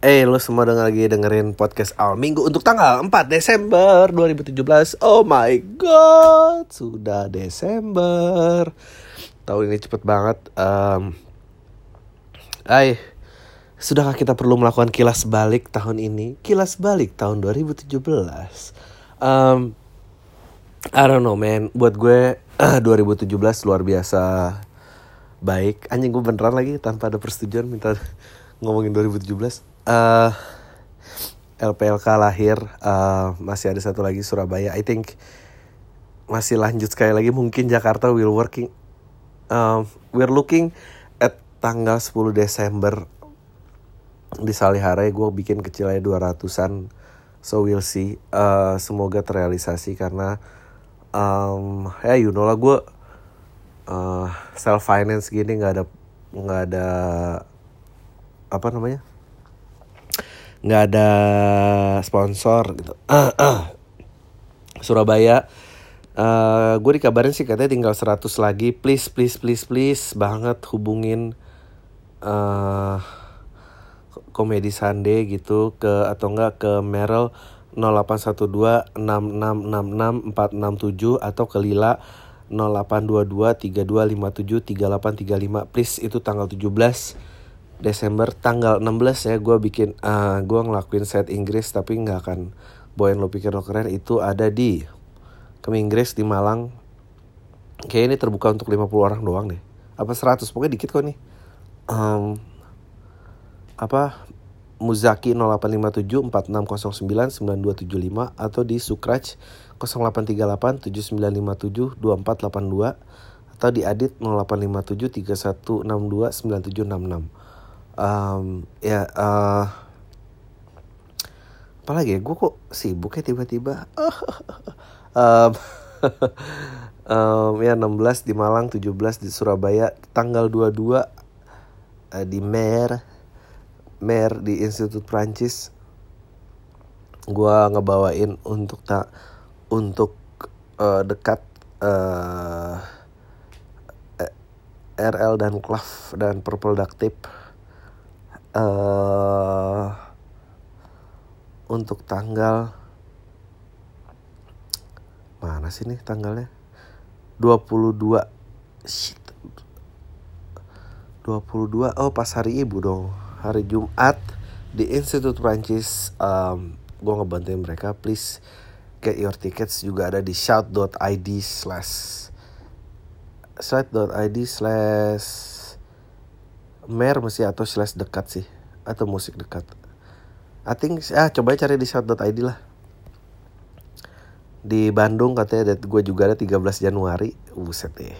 Eh, lo semua denger lagi dengerin podcast awal minggu untuk tanggal 4 Desember 2017. Oh my god, sudah Desember. Tahun ini cepet banget. Um, ay, sudahkah kita perlu melakukan kilas balik tahun ini? Kilas balik tahun 2017. Um, I don't know man, buat gue 2017 luar biasa baik. Anjing gue beneran lagi tanpa ada persetujuan minta ngomongin 2017 uh, LPLK lahir uh, masih ada satu lagi Surabaya. I think masih lanjut sekali lagi. Mungkin Jakarta will working uh, we're looking at tanggal 10 Desember di Salihara. Gue bikin kecil aja 200an so we'll see. Uh, semoga terrealisasi karena um, ya you know lah gue uh, self finance gini nggak ada nggak ada apa namanya nggak ada sponsor gitu. Surabaya uh, gue dikabarin sih katanya tinggal 100 lagi. Please please please please banget hubungin uh, komedi Sunday gitu ke atau enggak ke Meryl 0812 6666 467 atau ke Lila 0822 3257 3835 please itu tanggal 17 Desember tanggal 16 ya gue bikin uh, eh, gue ngelakuin set Inggris tapi nggak akan bawain lo pikir lo keren itu ada di ke Inggris di Malang. Kayak ini terbuka untuk 50 orang doang deh. Apa 100 pokoknya dikit kok nih. Um, apa Muzaki 0857 4609 9275 atau di Sukraj 0838 7957 2482 atau di Adit 0857 3162 9766 um, ya uh, apalagi ya gue kok sibuk ya tiba-tiba. Um, um, ya 16 di Malang 17 di Surabaya tanggal 22 uh, eh, di Mer Mer di Institut Prancis. Gue ngebawain untuk tak untuk uh, dekat uh, RL dan Clav dan Purple Duct Tape uh, untuk tanggal mana sih nih tanggalnya? 22 shit. 22 oh pas hari ibu dong. Hari Jumat di Institut Prancis. Um, gue ngebantuin mereka. Please get your tickets. Juga ada di shout.id slash shout.id slash mer masih atau slash dekat sih? Atau musik dekat? I think ah coba cari di shout.id lah. Di Bandung katanya gue juga ada 13 Januari. Buset deh.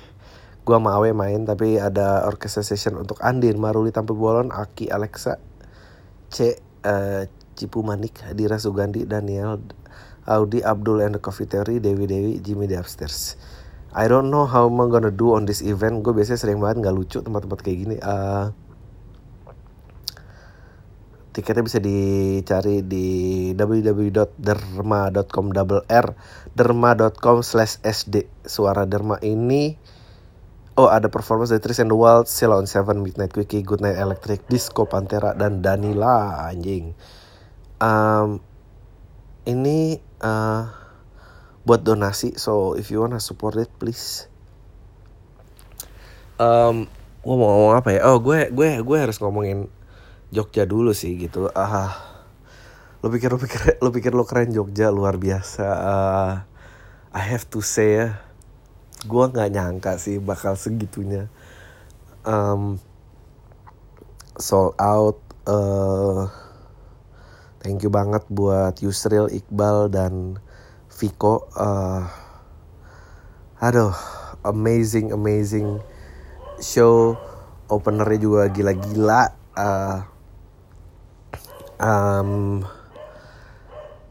Gue sama Awe main tapi ada orchestra session untuk Andin Maruli Tampu Bolon Aki Alexa C uh, Cipu Manik Dira Sugandi Daniel Audi Abdul and the Coffee Theory Dewi Dewi Jimmy the Upstairs. I don't know how I'm gonna do on this event. Gue biasanya sering banget nggak lucu tempat-tempat kayak gini. Uh, tiketnya bisa dicari di www.derma.com double r derma.com slash sd suara derma ini oh ada performance dari Tris and the Wild, on Seven, Midnight Quickie, Good Night Electric, Disco Pantera dan Danila anjing. Um, ini uh, buat donasi so if you wanna support it please. Um, gue mau ngomong apa ya? Oh gue gue gue harus ngomongin Jogja dulu sih gitu. Ah lo pikir lo pikir lo pikir lo keren Jogja luar biasa. Uh, I have to say ya gue nggak nyangka sih bakal segitunya. Um, sold out uh, thank you banget buat Yusril Iqbal dan Viko. Uh, aduh amazing amazing show. Openernya juga gila-gila. Uh, um,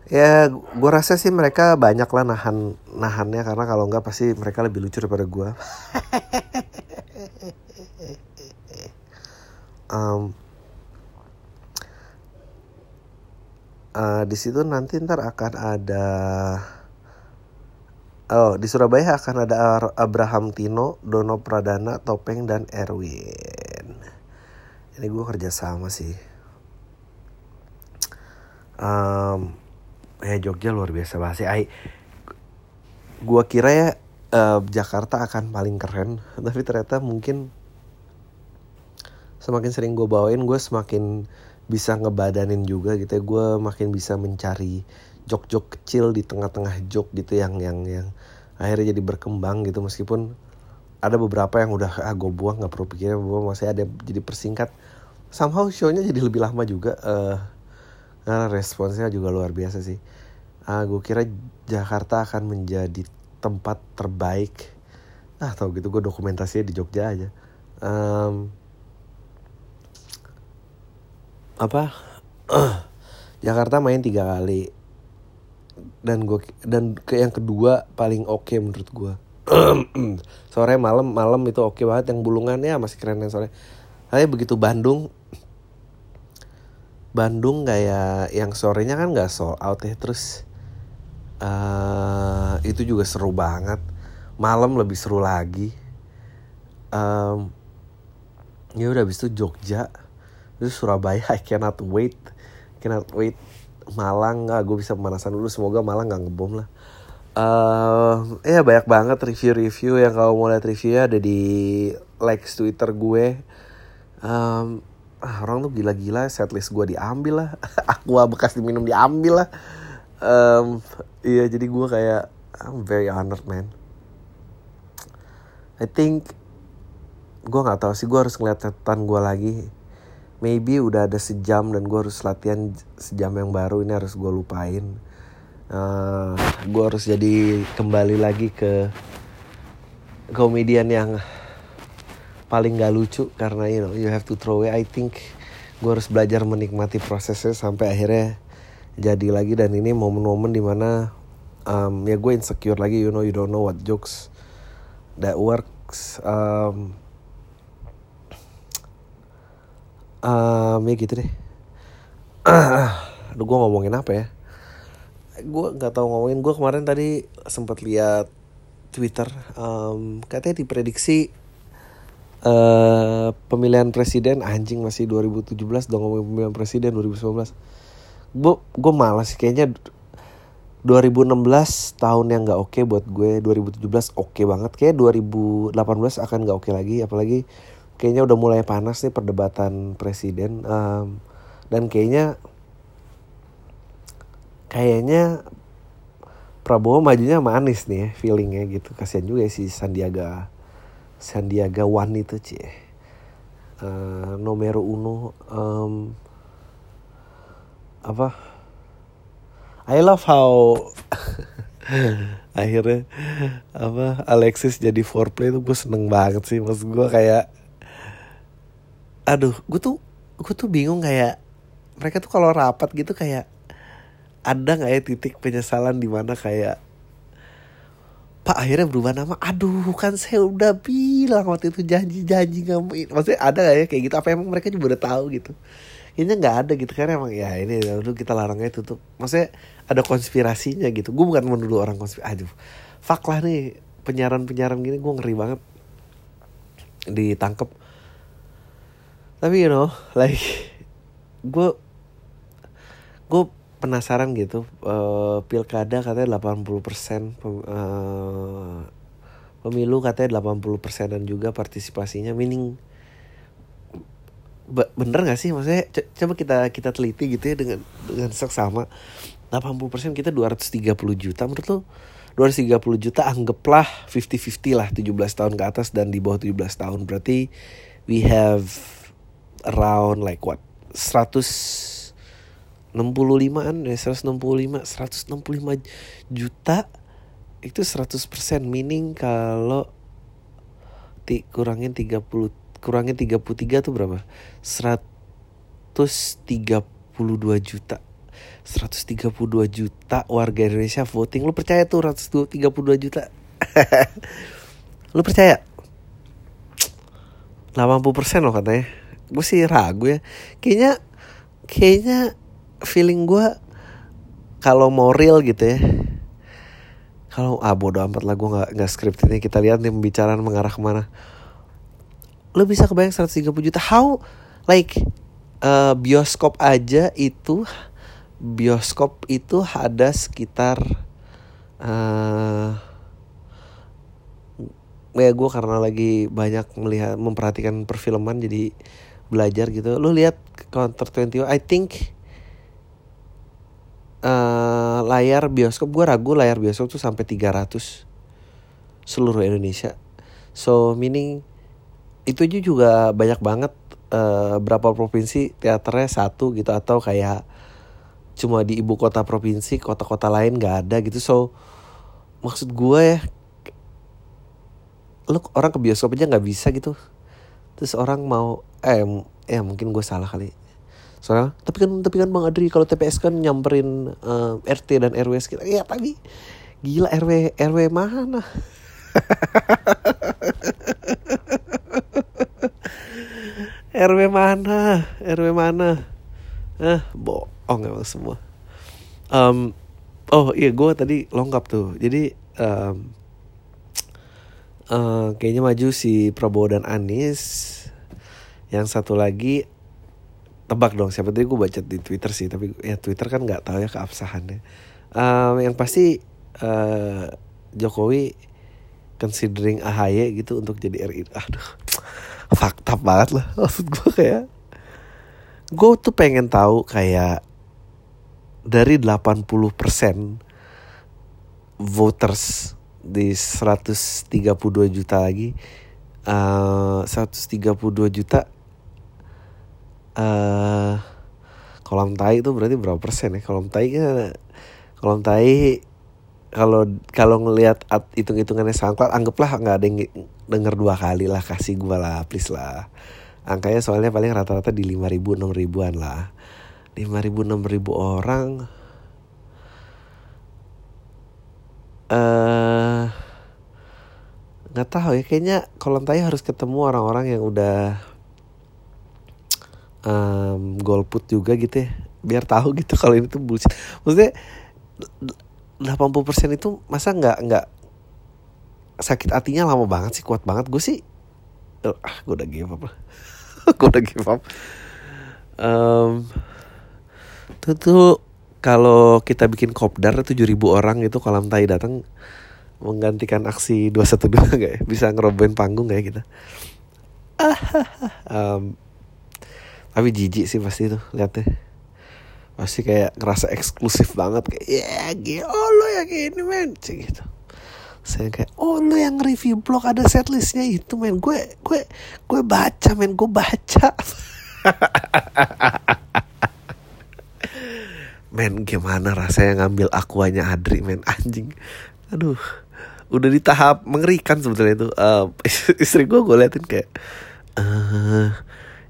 ya gue rasa sih mereka banyak lah nahan nahannya karena kalau nggak pasti mereka lebih lucu daripada gue um, uh, di situ nanti ntar akan ada Oh, di Surabaya akan ada Abraham Tino, Dono Pradana, Topeng, dan Erwin. Ini gue kerja sama sih. Um, ya Jogja luar biasa banget sih. Gua kira ya uh, Jakarta akan paling keren. Tapi ternyata mungkin semakin sering gue bawain gue semakin bisa ngebadanin juga gitu ya. Gue makin bisa mencari jok-jok kecil di tengah-tengah jok gitu yang yang yang akhirnya jadi berkembang gitu. Meskipun ada beberapa yang udah ah gue buang nggak perlu pikirin bahwa masih ada jadi persingkat. Somehow shownya jadi lebih lama juga uh, karena responsnya juga luar biasa sih. Uh, gue kira Jakarta akan menjadi tempat terbaik. Ah tau gitu gue dokumentasinya di Jogja aja. Um, apa? Jakarta main tiga kali. Dan gue dan ke yang kedua paling oke okay menurut gue sore malam malam itu oke okay banget. Yang bulungan ya masih keren yang sore tapi begitu Bandung Bandung kayak yang sorenya kan nggak sold out ya terus uh, itu juga seru banget. Malam lebih seru lagi. Um, ya udah habis itu Jogja itu Surabaya I cannot wait. Cannot wait. Malang nggak gue bisa pemanasan dulu semoga Malang nggak ngebom lah. Uh, ya banyak banget review-review yang kalau mau lihat reviewnya ada di likes Twitter gue. Um, orang tuh gila-gila setlist gue diambil lah. Aqua bekas diminum diambil lah. Um, iya jadi gue kayak I'm very honored man. I think gue nggak tahu sih gue harus ngeliat catatan gue lagi. Maybe udah ada sejam dan gue harus latihan sejam yang baru ini harus gue lupain. Uh, eh, gue harus jadi kembali lagi ke komedian yang paling gak lucu karena you know you have to throw away. I think gue harus belajar menikmati prosesnya sampai akhirnya jadi lagi. Dan ini momen-momen di mana um, ya gue insecure lagi you know you don't know what jokes that works. Um, um, ya gitu deh. Aduh gue ngomongin apa ya? Gue nggak tahu ngomongin. Gue kemarin tadi sempat lihat Twitter. Um, katanya diprediksi uh, pemilihan presiden anjing masih 2017 dong ngomongin pemilihan presiden 2019 gue gue malas kayaknya 2016 tahun yang nggak oke okay buat gue 2017 oke okay banget kayak 2018 akan nggak oke okay lagi apalagi kayaknya udah mulai panas nih perdebatan presiden. Um, dan kayaknya kayaknya Prabowo majunya manis nih ya, feelingnya gitu. Kasihan juga ya si Sandiaga Sandiaga One itu cie uh, nomor uno um, apa? I love how akhirnya apa Alexis jadi foreplay tuh gue seneng banget sih. Maksud gue kayak aduh gue tuh gue tuh bingung kayak mereka tuh kalau rapat gitu kayak ada nggak ya titik penyesalan di mana kayak Pak akhirnya berubah nama. Aduh kan saya udah bilang waktu itu janji-janji nggak maksudnya ada gak ya kayak gitu? Apa emang mereka juga udah tahu gitu? Ini nggak ada gitu kan emang ya ini dulu kita larangnya tutup. Maksudnya ada konspirasinya gitu. Gue bukan menuduh orang konspirasi aduh. Fak lah nih penyiaran penyiaran gini gue ngeri banget. Ditangkep. Tapi you know like gue gue penasaran gitu uh, pilkada katanya 80% pem, uh, pemilu katanya 80 persenan juga partisipasinya. Meaning bener gak sih? Maksudnya coba kita kita teliti gitu ya dengan dengan seksama. 80% kita 230 juta. Menurut lo 230 juta anggaplah 50-50 lah 17 tahun ke atas dan di bawah 17 tahun. Berarti we have around like what 165an ya 165 165 juta itu 100% meaning kalau ti, kurangin 30 kurangin 33 tuh berapa? 132 juta. 132 juta warga Indonesia voting. Lu percaya tuh 132 juta? Lu percaya? 80% loh katanya. Gue sih ragu ya. Kayaknya kayaknya feeling gue kalau mau real gitu ya. Kalau ah bodo amat lah gue nggak nggak script ini kita lihat nih pembicaraan mengarah ke mana. Lo bisa kebayang 130 juta. How like uh, bioskop aja itu bioskop itu ada sekitar uh, ya gue karena lagi banyak melihat memperhatikan perfilman jadi belajar gitu. Lu lihat Counter 21 I think uh, layar bioskop gue ragu layar bioskop tuh sampai 300 seluruh Indonesia. So meaning itu juga banyak banget uh, berapa provinsi teaternya satu gitu atau kayak cuma di ibu kota provinsi kota-kota lain nggak ada gitu. So maksud gue ya lu orang ke bioskop aja nggak bisa gitu. Terus orang mau eh ya mungkin gue salah kali soalnya tapi kan tapi kan bang Adri kalau TPS kan nyamperin uh, eh, RT dan RW sekitar ya tapi gila RW RW mana RW mana? RW mana? Ah bohong emang semua. Um, oh iya gue tadi lengkap tuh. Jadi um, uh, kayaknya maju si Prabowo dan Anies. Yang satu lagi tebak dong siapa tadi gue baca di Twitter sih tapi ya Twitter kan nggak tahu ya keabsahannya. Um, yang pasti uh, Jokowi considering AHY gitu untuk jadi RI aduh fakta banget lah maksud gue kayak. Gue tuh pengen tahu kayak dari 80% voters di 132 juta lagi uh, 132 juta uh, kolam tai itu berarti berapa persen ya? Kolam tai kan kolam tai kalau kalau ngelihat hitung hitungannya sangklat anggaplah nggak ada yang denger dua kali lah kasih gue lah please lah. Angkanya soalnya paling rata-rata di lima ribu enam ribuan lah. Lima ribu enam ribu orang. Eh uh, nggak tahu ya kayaknya kolam tai harus ketemu orang-orang yang udah um, golput juga gitu ya. Biar tahu gitu kalau ini tuh bullshit. Maksudnya 80% itu masa nggak nggak sakit hatinya lama banget sih kuat banget. Gue sih ah gue udah give up gue udah give up. Um, tuh tuh kalau kita bikin kopdar tujuh ribu orang itu kolam tai datang menggantikan aksi 212 gak ya? Bisa ngerobohin panggung gak ya kita? um, tapi jijik sih pasti tuh liatnya. Pasti kayak ngerasa eksklusif banget kayak ya yeah, oh lo yang ini men. Gitu. Saya kayak oh lo yang review blog ada setlistnya itu men. Gue gue gue baca men. Gue baca. Men gimana rasanya ngambil akuanya Adri men? Anjing. Aduh. Udah di tahap mengerikan sebetulnya itu. Uh, istri gue gue liatin kayak uh,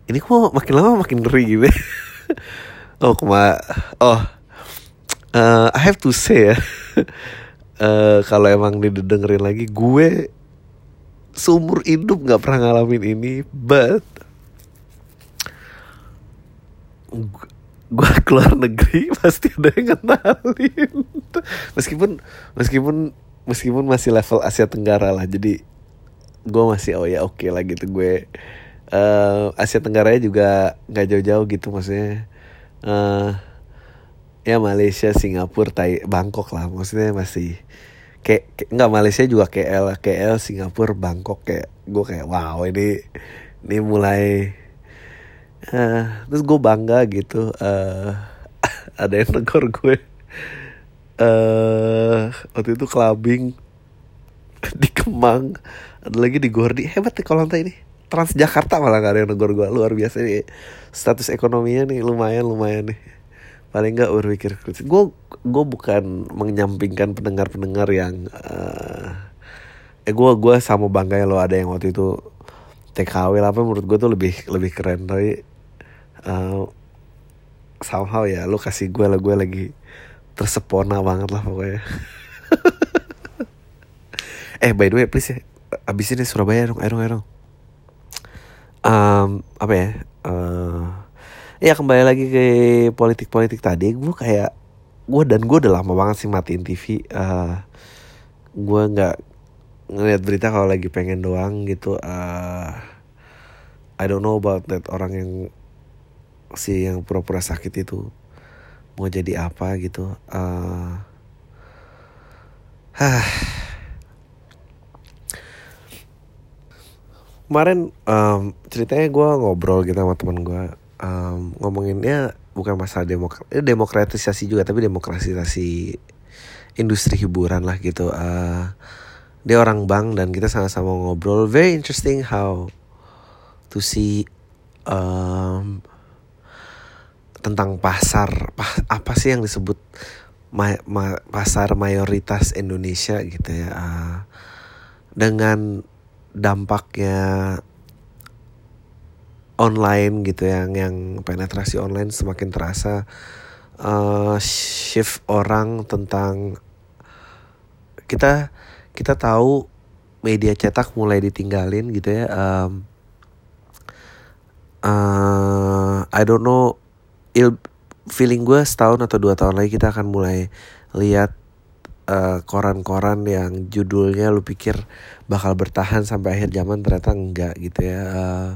ini kok makin lama makin ngeri gitu oh kema oh uh, I have to say ya uh, kalau emang didengerin lagi gue seumur hidup nggak pernah ngalamin ini but gue keluar negeri pasti ada yang kenalin meskipun meskipun meskipun masih level Asia Tenggara lah jadi gue masih oh ya oke okay lah gitu gue uh, Asia Tenggara juga nggak jauh-jauh gitu maksudnya. Uh, ya Malaysia Singapura Tai Bangkok lah. Maksudnya masih kayak, nggak Malaysia juga KL KL Singapura Bangkok kayak gue kayak wow ini ini mulai uh, terus gue bangga gitu uh, ada yang negor gue uh, waktu itu clubbing di Kemang ada lagi di Gordi. Hebat nih kalau ini Transjakarta malah gak ada yang negor gue luar biasa nih. Status ekonominya nih lumayan lumayan nih. Paling nggak berpikir kritis. Gue gue bukan menyampingkan pendengar pendengar yang uh, eh gue gue sama bangga ya lo ada yang waktu itu TKW lah apa menurut gue tuh lebih lebih keren. Tapi uh, somehow ya lo kasih gue lah gue lagi tersepona banget lah pokoknya. Eh by the way please ya abis ini Surabaya dong ayo dong ayo dong um, apa ya uh, ya kembali lagi ke politik-politik tadi gue kayak gue dan gue udah lama banget sih matiin TV uh, eh, gue nggak ngeliat berita kalau lagi pengen doang gitu uh, I don't know about that orang yang si yang pura-pura sakit itu mau jadi apa gitu uh. Kemarin um, ceritanya gue ngobrol gitu sama teman gue um, ngomonginnya bukan masalah demokra eh, demokratisasi juga tapi demokratisasi industri hiburan lah gitu. Uh, dia orang bank dan kita sama-sama ngobrol. Very interesting how to see um, tentang pasar apa sih yang disebut ma ma pasar mayoritas Indonesia gitu ya uh, dengan dampaknya online gitu yang yang penetrasi online semakin terasa uh, shift orang tentang kita kita tahu media cetak mulai ditinggalin gitu ya um, uh, I don't know il feeling gue setahun atau dua tahun lagi kita akan mulai lihat eh, koran-koran yang judulnya lu pikir bakal bertahan sampai akhir zaman ternyata enggak gitu ya. Uh,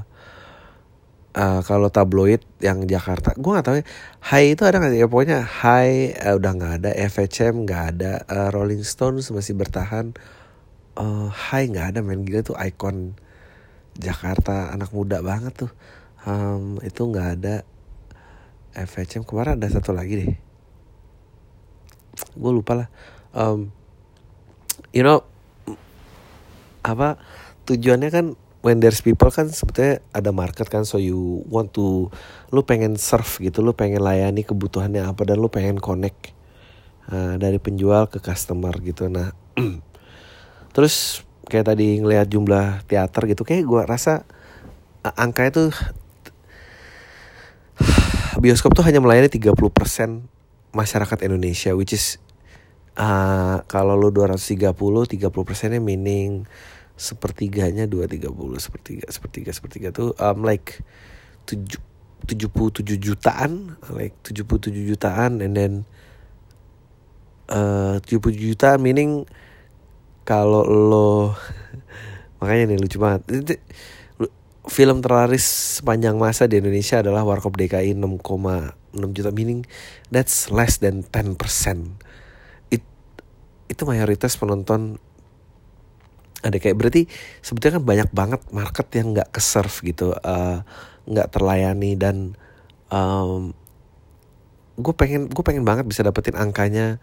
uh, kalau tabloid yang Jakarta, gue nggak tahu ya. Hai itu ada nggak ya pokoknya Hai uh, udah nggak ada, FHM nggak ada, uh, Rolling Stones masih bertahan. Uh, Hai nggak ada main gila tuh ikon Jakarta anak muda banget tuh. Um, itu nggak ada FHM kemarin ada satu lagi deh gue lupa lah um, you know apa tujuannya kan when there's people kan sebetulnya ada market kan so you want to lu pengen serve gitu lu pengen layani kebutuhannya apa dan lu pengen connect uh, dari penjual ke customer gitu. Nah terus kayak tadi ngelihat jumlah teater gitu kayak gue rasa uh, angkanya tuh bioskop tuh hanya melayani 30% masyarakat Indonesia which is uh, kalau lu 230 30 persennya meaning sepertiganya 230 sepertiga sepertiga sepertiga tuh um, like 7 77 jutaan like 77 jutaan and then uh, 77 jutaan meaning kalau lo makanya nih lucu banget. Film terlaris sepanjang masa di Indonesia adalah Warkop DKI 6,6 juta meaning that's less than 10% It, itu mayoritas penonton ada kayak berarti sebetulnya kan banyak banget market yang nggak ke serve gitu eh, nggak uh, terlayani dan um, gue pengen gue pengen banget bisa dapetin angkanya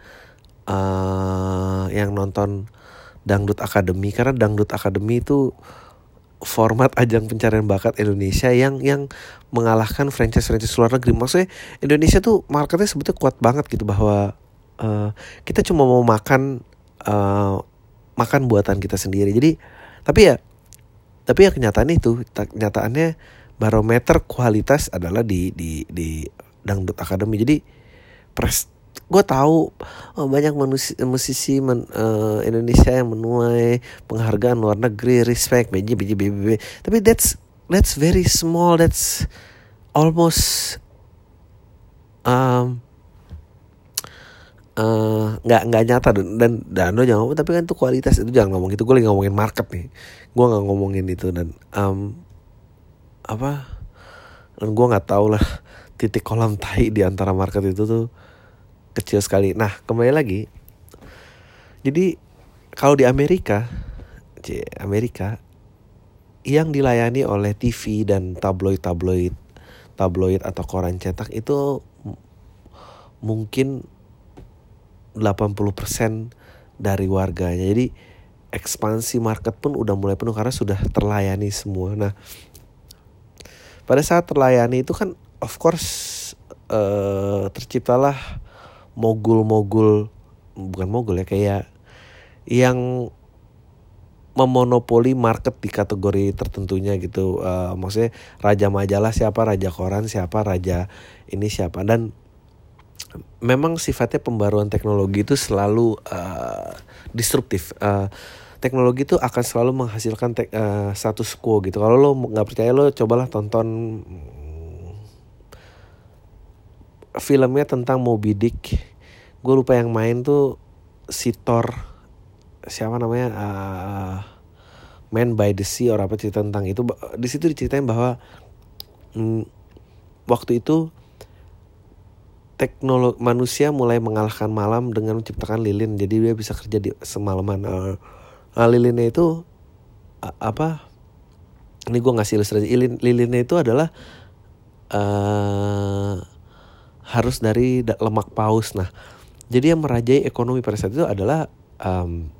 uh, yang nonton dangdut akademi karena dangdut akademi itu format ajang pencarian bakat Indonesia yang yang mengalahkan franchise-franchise luar negeri. Maksudnya Indonesia tuh marketnya sebetulnya kuat banget gitu bahwa uh, kita cuma mau makan uh, makan buatan kita sendiri. Jadi tapi ya tapi ya kenyataan itu kenyataannya barometer kualitas adalah di di di dangdut akademi. Jadi pres gue tahu oh, banyak musisi, musisi men, uh, Indonesia yang menuai penghargaan luar negeri respect biji biji biji tapi that's that's very small that's almost um, uh, nggak nggak nyata dan dan lo jangan ngomong tapi kan itu kualitas itu jangan ngomong itu gue lagi ngomongin market nih gue nggak ngomongin itu dan um, apa dan gue nggak tahu lah titik kolam tai di antara market itu tuh kecil sekali. Nah, kembali lagi. Jadi kalau di Amerika, Amerika yang dilayani oleh TV dan tabloid-tabloid, tabloid atau koran cetak itu mungkin 80% dari warganya. Jadi ekspansi market pun udah mulai penuh karena sudah terlayani semua. Nah, pada saat terlayani itu kan of course uh, terciptalah mogul-mogul bukan mogul ya kayak yang memonopoli market di kategori tertentunya gitu uh, maksudnya raja majalah siapa raja koran siapa raja ini siapa dan memang sifatnya pembaruan teknologi itu selalu uh, disruptif. Uh, teknologi itu akan selalu menghasilkan te- uh, status quo gitu. Kalau lo nggak percaya lo cobalah tonton filmnya tentang Moby Dick. Gue lupa yang main tuh si Thor. Siapa namanya? Uh, Man by the Sea orang apa cerita tentang itu. Di situ diceritain bahwa hmm, waktu itu teknologi manusia mulai mengalahkan malam dengan menciptakan lilin. Jadi dia bisa kerja di semalaman. Uh, uh, lilinnya itu uh, apa? Ini gue ngasih ilustrasi. Lilin lilinnya itu adalah uh, harus dari lemak paus. Nah jadi yang merajai ekonomi pada saat itu adalah um,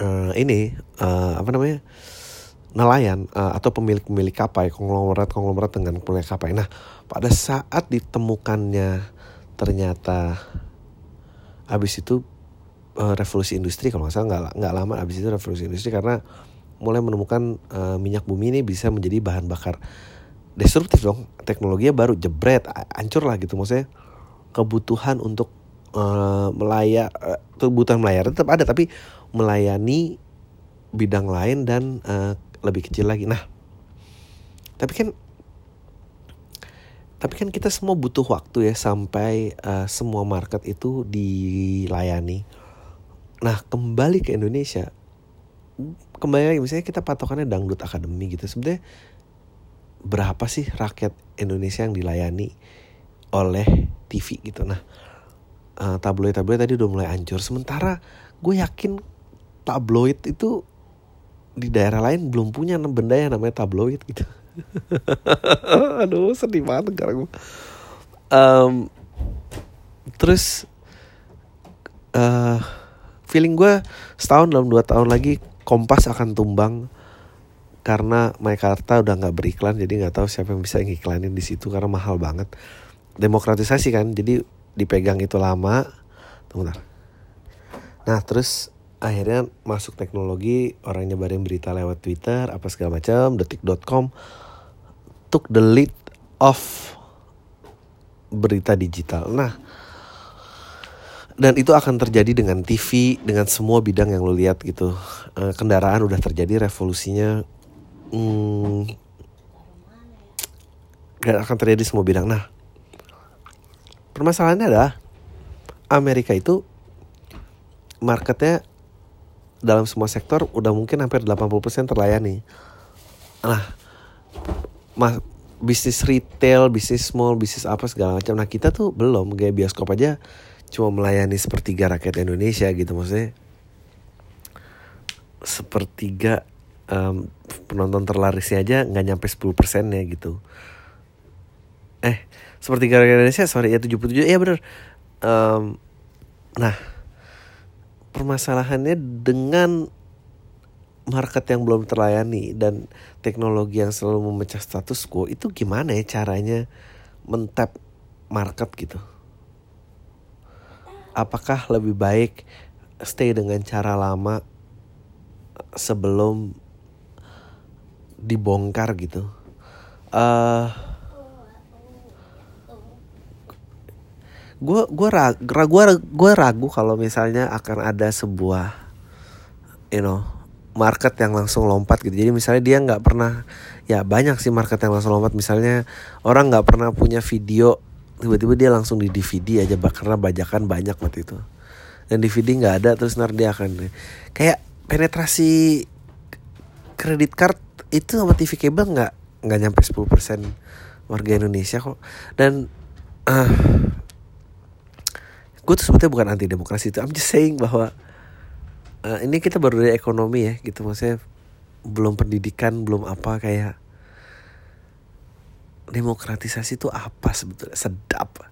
uh, ini uh, apa namanya? Nelayan uh, atau pemilik-pemilik kapal, konglomerat-konglomerat dengan pemilik kapal. Nah, pada saat ditemukannya ternyata habis itu uh, revolusi industri kalau nggak salah nggak nggak lama habis itu revolusi industri karena mulai menemukan uh, minyak bumi ini bisa menjadi bahan bakar destruktif dong teknologinya baru jebret hancur lah gitu maksudnya kebutuhan untuk uh, melaya uh, kebutuhan melayar tetap ada tapi melayani bidang lain dan uh, lebih kecil lagi. Nah, tapi kan tapi kan kita semua butuh waktu ya sampai uh, semua market itu dilayani. Nah, kembali ke Indonesia, kembali lagi misalnya kita patokannya dangdut akademi gitu. Sebenarnya berapa sih rakyat Indonesia yang dilayani oleh TV gitu. Nah, uh, tabloid-tabloid tadi udah mulai hancur. Sementara gue yakin tabloid itu di daerah lain belum punya benda yang namanya tabloid gitu. Aduh sedih banget gue. Um, terus uh, feeling gue setahun dalam dua tahun lagi Kompas akan tumbang karena Maikarta udah nggak beriklan jadi nggak tahu siapa yang bisa ngiklanin di situ karena mahal banget. Demokratisasi kan jadi dipegang itu lama. Tunggu bentar. Nah terus akhirnya masuk teknologi orang nyebarin berita lewat Twitter apa segala macam detik.com took the lead of berita digital. Nah dan itu akan terjadi dengan TV dengan semua bidang yang lo lihat gitu. Uh, kendaraan udah terjadi revolusinya hmm, dan akan terjadi semua bidang. Nah permasalahannya adalah Amerika itu marketnya dalam semua sektor udah mungkin hampir 80% terlayani. Nah, mas, bisnis retail, bisnis mall, bisnis apa segala macam. Nah kita tuh belum kayak bioskop aja cuma melayani sepertiga rakyat Indonesia gitu maksudnya. Sepertiga um, penonton terlarisnya aja nggak nyampe 10 persennya gitu. Eh, sepertiga rakyat Indonesia, sorry ya 77, iya bener. Um, nah, permasalahannya dengan market yang belum terlayani dan teknologi yang selalu memecah status quo itu gimana ya caranya mentap market gitu? Apakah lebih baik stay dengan cara lama sebelum dibongkar gitu? Uh, gue gue ragu gue gue ragu kalau misalnya akan ada sebuah you know market yang langsung lompat gitu. Jadi misalnya dia nggak pernah ya banyak sih market yang langsung lompat. Misalnya orang nggak pernah punya video tiba-tiba dia langsung di DVD aja karena bajakan banyak waktu itu. Dan DVD nggak ada terus nanti dia akan kayak penetrasi kredit card itu sama TV kabel nggak nggak nyampe 10% warga Indonesia kok. Dan uh, gue tuh sebetulnya bukan anti demokrasi itu I'm just saying bahwa uh, ini kita baru dari ekonomi ya gitu. Maksudnya belum pendidikan belum apa kayak demokratisasi itu apa sebetulnya? Sedap.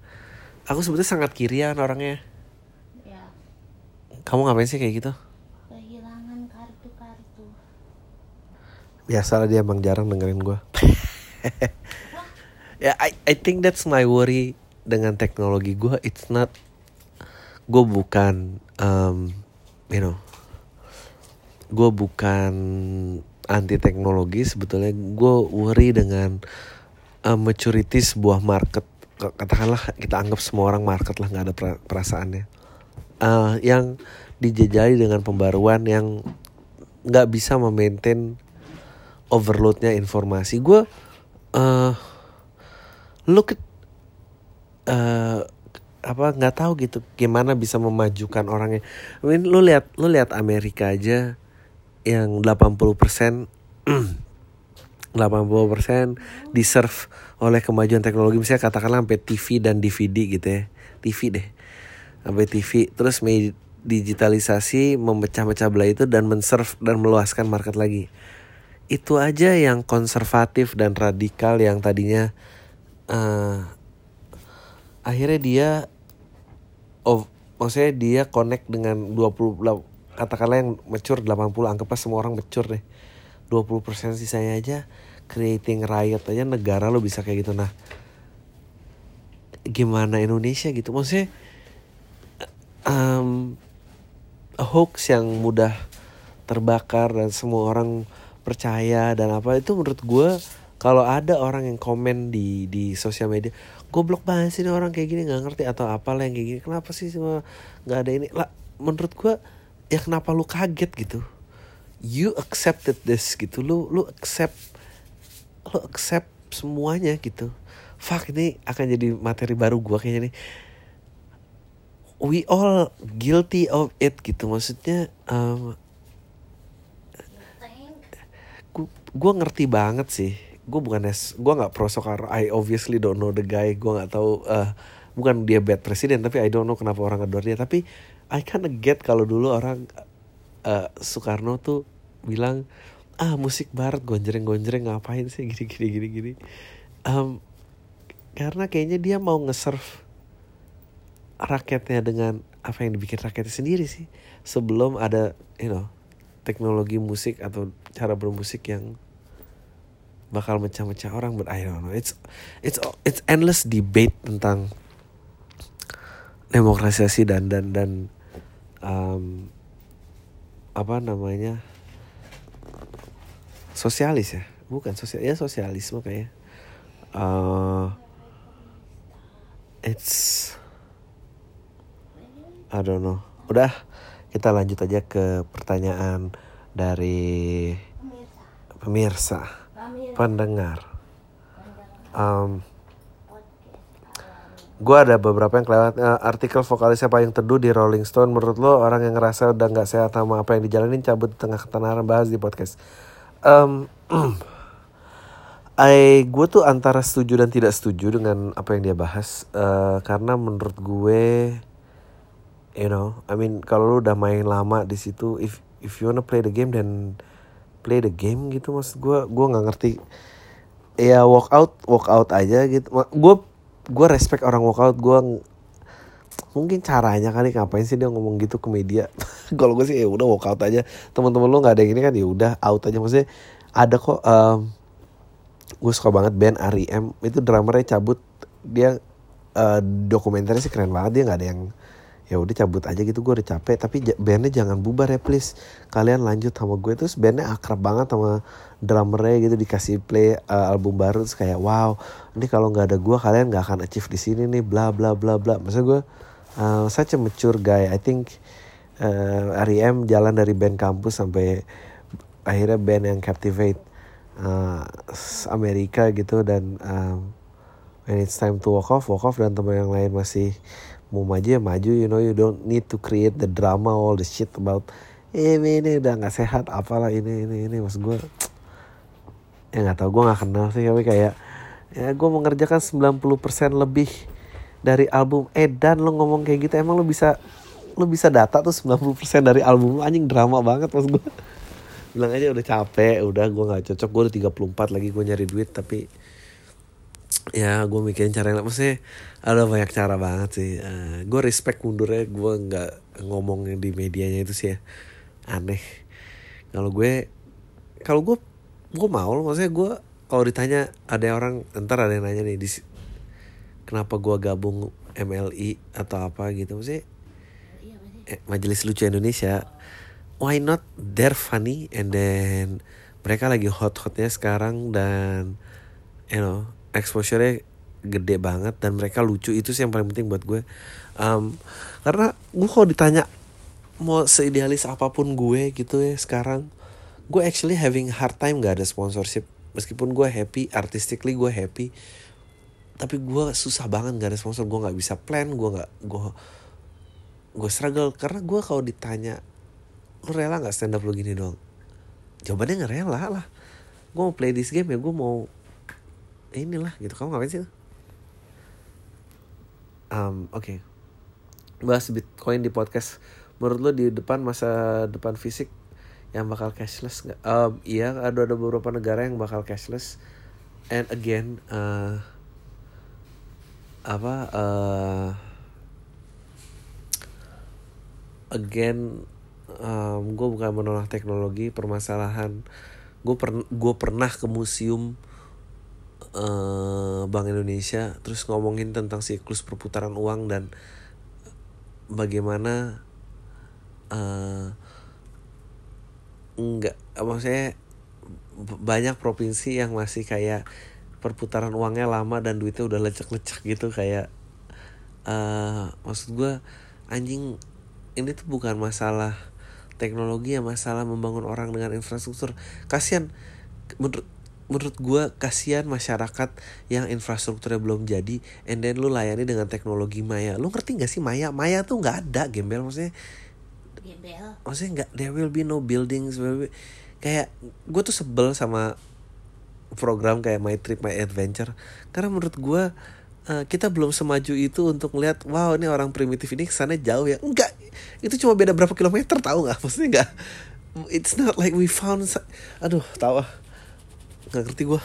Aku sebetulnya sangat kirian orangnya. Ya. kamu ngapain sih kayak gitu? Kehilangan kartu-kartu. Biasalah dia emang jarang dengerin gue ya yeah, I I think that's my worry dengan teknologi gue it's not gue bukan um, you know gue bukan anti teknologi sebetulnya. Gue worry dengan uh, maturity sebuah market. Katakanlah kita anggap semua orang market lah nggak ada perasaannya. Uh, yang dijajali dengan pembaruan yang nggak bisa memaintain overloadnya informasi. Gue uh, look at uh, apa nggak tahu gitu gimana bisa memajukan orangnya. I mean, lu lihat lu lihat Amerika aja yang 80% 80% diserve oleh kemajuan teknologi. Misalnya katakanlah sampai TV dan DVD gitu ya. TV deh. Sampai TV terus digitalisasi memecah-mecah belah itu dan menserve dan meluaskan market lagi. Itu aja yang konservatif dan radikal yang tadinya eh, akhirnya dia oh maksudnya dia connect dengan 20 lah, katakanlah yang mature 80 anggaplah semua orang mature deh. 20% sisanya aja creating riot aja negara lo bisa kayak gitu. Nah gimana Indonesia gitu? Maksudnya um, hoax yang mudah terbakar dan semua orang percaya dan apa itu menurut gue kalau ada orang yang komen di di sosial media goblok banget sih orang kayak gini nggak ngerti atau apalah yang kayak gini. Kenapa sih semua nggak ada ini? Lah menurut gue ya kenapa lu kaget gitu? You accepted this gitu. Lu lu accept lu accept semuanya gitu. Fuck ini akan jadi materi baru gua kayaknya nih. We all guilty of it gitu. Maksudnya um, gua, gua ngerti banget sih gue bukan es gue nggak pro soccer. I obviously don't know the guy. Gue nggak tahu uh, bukan dia bad presiden tapi I don't know kenapa orang adore dia. Tapi I kinda get kalau dulu orang uh, Soekarno tuh bilang ah musik barat gonjreng gonjreng ngapain sih? Gini gini gini gini. Um, karena kayaknya dia mau nge-serve rakyatnya dengan apa yang dibikin rakyatnya sendiri sih. Sebelum ada you know teknologi musik atau cara bermusik yang bakal mecah-mecah orang but I don't know. It's it's it's endless debate tentang demokratisasi dan dan dan um, apa namanya sosialis ya. Bukan sosial ya sosialisme kayak uh, it's I don't know. Udah kita lanjut aja ke pertanyaan dari pemirsa pendengar. Um, gue ada beberapa yang kelewat uh, artikel vokalisnya paling teduh di Rolling Stone. Menurut lo orang yang ngerasa udah nggak sehat sama apa yang dijalanin cabut di tengah ketenaran bahas di podcast. Um, I gue tuh antara setuju dan tidak setuju dengan apa yang dia bahas. Uh, karena menurut gue you know I mean kalau lu udah main lama di situ if if you wanna play the game then play the game gitu maksud gue gue nggak ngerti. Ya walk out walk out aja gitu. Gue gue respect orang walk out. Gue mungkin caranya kali ngapain sih dia ngomong gitu ke media? Kalau gue sih ya udah walk out aja. Teman-teman lu nggak ada yang ini kan ya udah out aja. Maksudnya ada kok um, gue suka banget band R.E.M itu drummernya cabut. Dia uh, dokumenternya sih keren banget. Dia nggak ada yang ya udah cabut aja gitu gue udah capek. Tapi bandnya jangan bubar ya please. Kalian lanjut sama gue. Terus bandnya akrab banget sama drummernya gitu dikasih play uh, album baru. Terus kayak wow ini kalau nggak ada gue kalian nggak akan achieve di sini nih. Bla bla bla bla. Maksud gue uh, such a mature guy. I think uh, R.E.M jalan dari band kampus sampai akhirnya band yang captivate uh, Amerika gitu. Dan um, when it's time to walk off. Walk off dan teman yang lain masih mau maju ya maju. You know you don't need to create the drama all the shit about eh ini udah nggak sehat apalah ini ini ini. Mas gue ya nggak tahu gue nggak kenal sih. Tapi kayak ya gue mengerjakan 90% lebih dari album. Eh dan lo ngomong kayak gitu emang lo bisa lo bisa data tuh 90% dari album anjing drama banget mas gue bilang aja udah capek udah gue nggak cocok gue udah 34 lagi gue nyari duit tapi ya gue mikirin cara yang maksudnya ada banyak cara banget sih. Uh, gue respect mundurnya gue nggak ngomong di medianya itu sih ya. Aneh. Kalau gue kalau gue gue mau loh. Maksudnya gue kalau ditanya ada orang ntar ada yang nanya nih di kenapa gue gabung MLI atau apa gitu. Maksudnya eh, Majelis Lucu Indonesia why not? They're funny and then mereka lagi hot-hotnya sekarang dan you know exposure-nya gede banget dan mereka lucu. Itu sih yang paling penting buat gue. Um, karena gue kalau ditanya mau seidealis apa pun gue gitu ya sekarang gue actually having hard time gak ada sponsorship. Meskipun gue happy artistically gue happy tapi gue susah banget gak ada sponsor. Gue nggak bisa plan gue nggak gue gue struggle. Karena gue kalau ditanya lu rela nggak stand up lu gini dong jawabannya nggak rela lah. Gue mau play this game ya gue mau inilah gitu. Kamu ngapain sih? Um, oke. Okay. bahas bitcoin di podcast. Menurut lo di depan masa depan fisik yang bakal cashless nggak? Um, iya ada ada beberapa negara yang bakal cashless. And again uh, apa uh, again um, gue bukan menolak teknologi permasalahan. Gue per gue pernah ke museum uh, Bank Indonesia terus ngomongin tentang siklus perputaran uang dan bagaimana uh, enggak maksudnya banyak provinsi yang masih kayak perputaran uangnya lama dan duitnya udah lecek-lecek gitu kayak uh, maksud gue anjing ini tuh bukan masalah teknologi ya masalah membangun orang dengan infrastruktur. Kasihan menurut menurut gue kasihan masyarakat yang infrastrukturnya belum jadi and then lu layani dengan teknologi maya. Lu ngerti gak sih maya? Maya tuh nggak ada gembel maksudnya Gembel. maksudnya nggak there will be no buildings be- kayak gue tuh sebel sama program kayak My Trip My Adventure. Karena menurut gue eh, kita belum semaju itu untuk melihat wow ini orang primitif ini ke sana jauh ya. Enggak itu cuma beda berapa kilometer tahu nggak? Maksudnya nggak it's not like we found aduh tahu ah. Nggak ngerti gue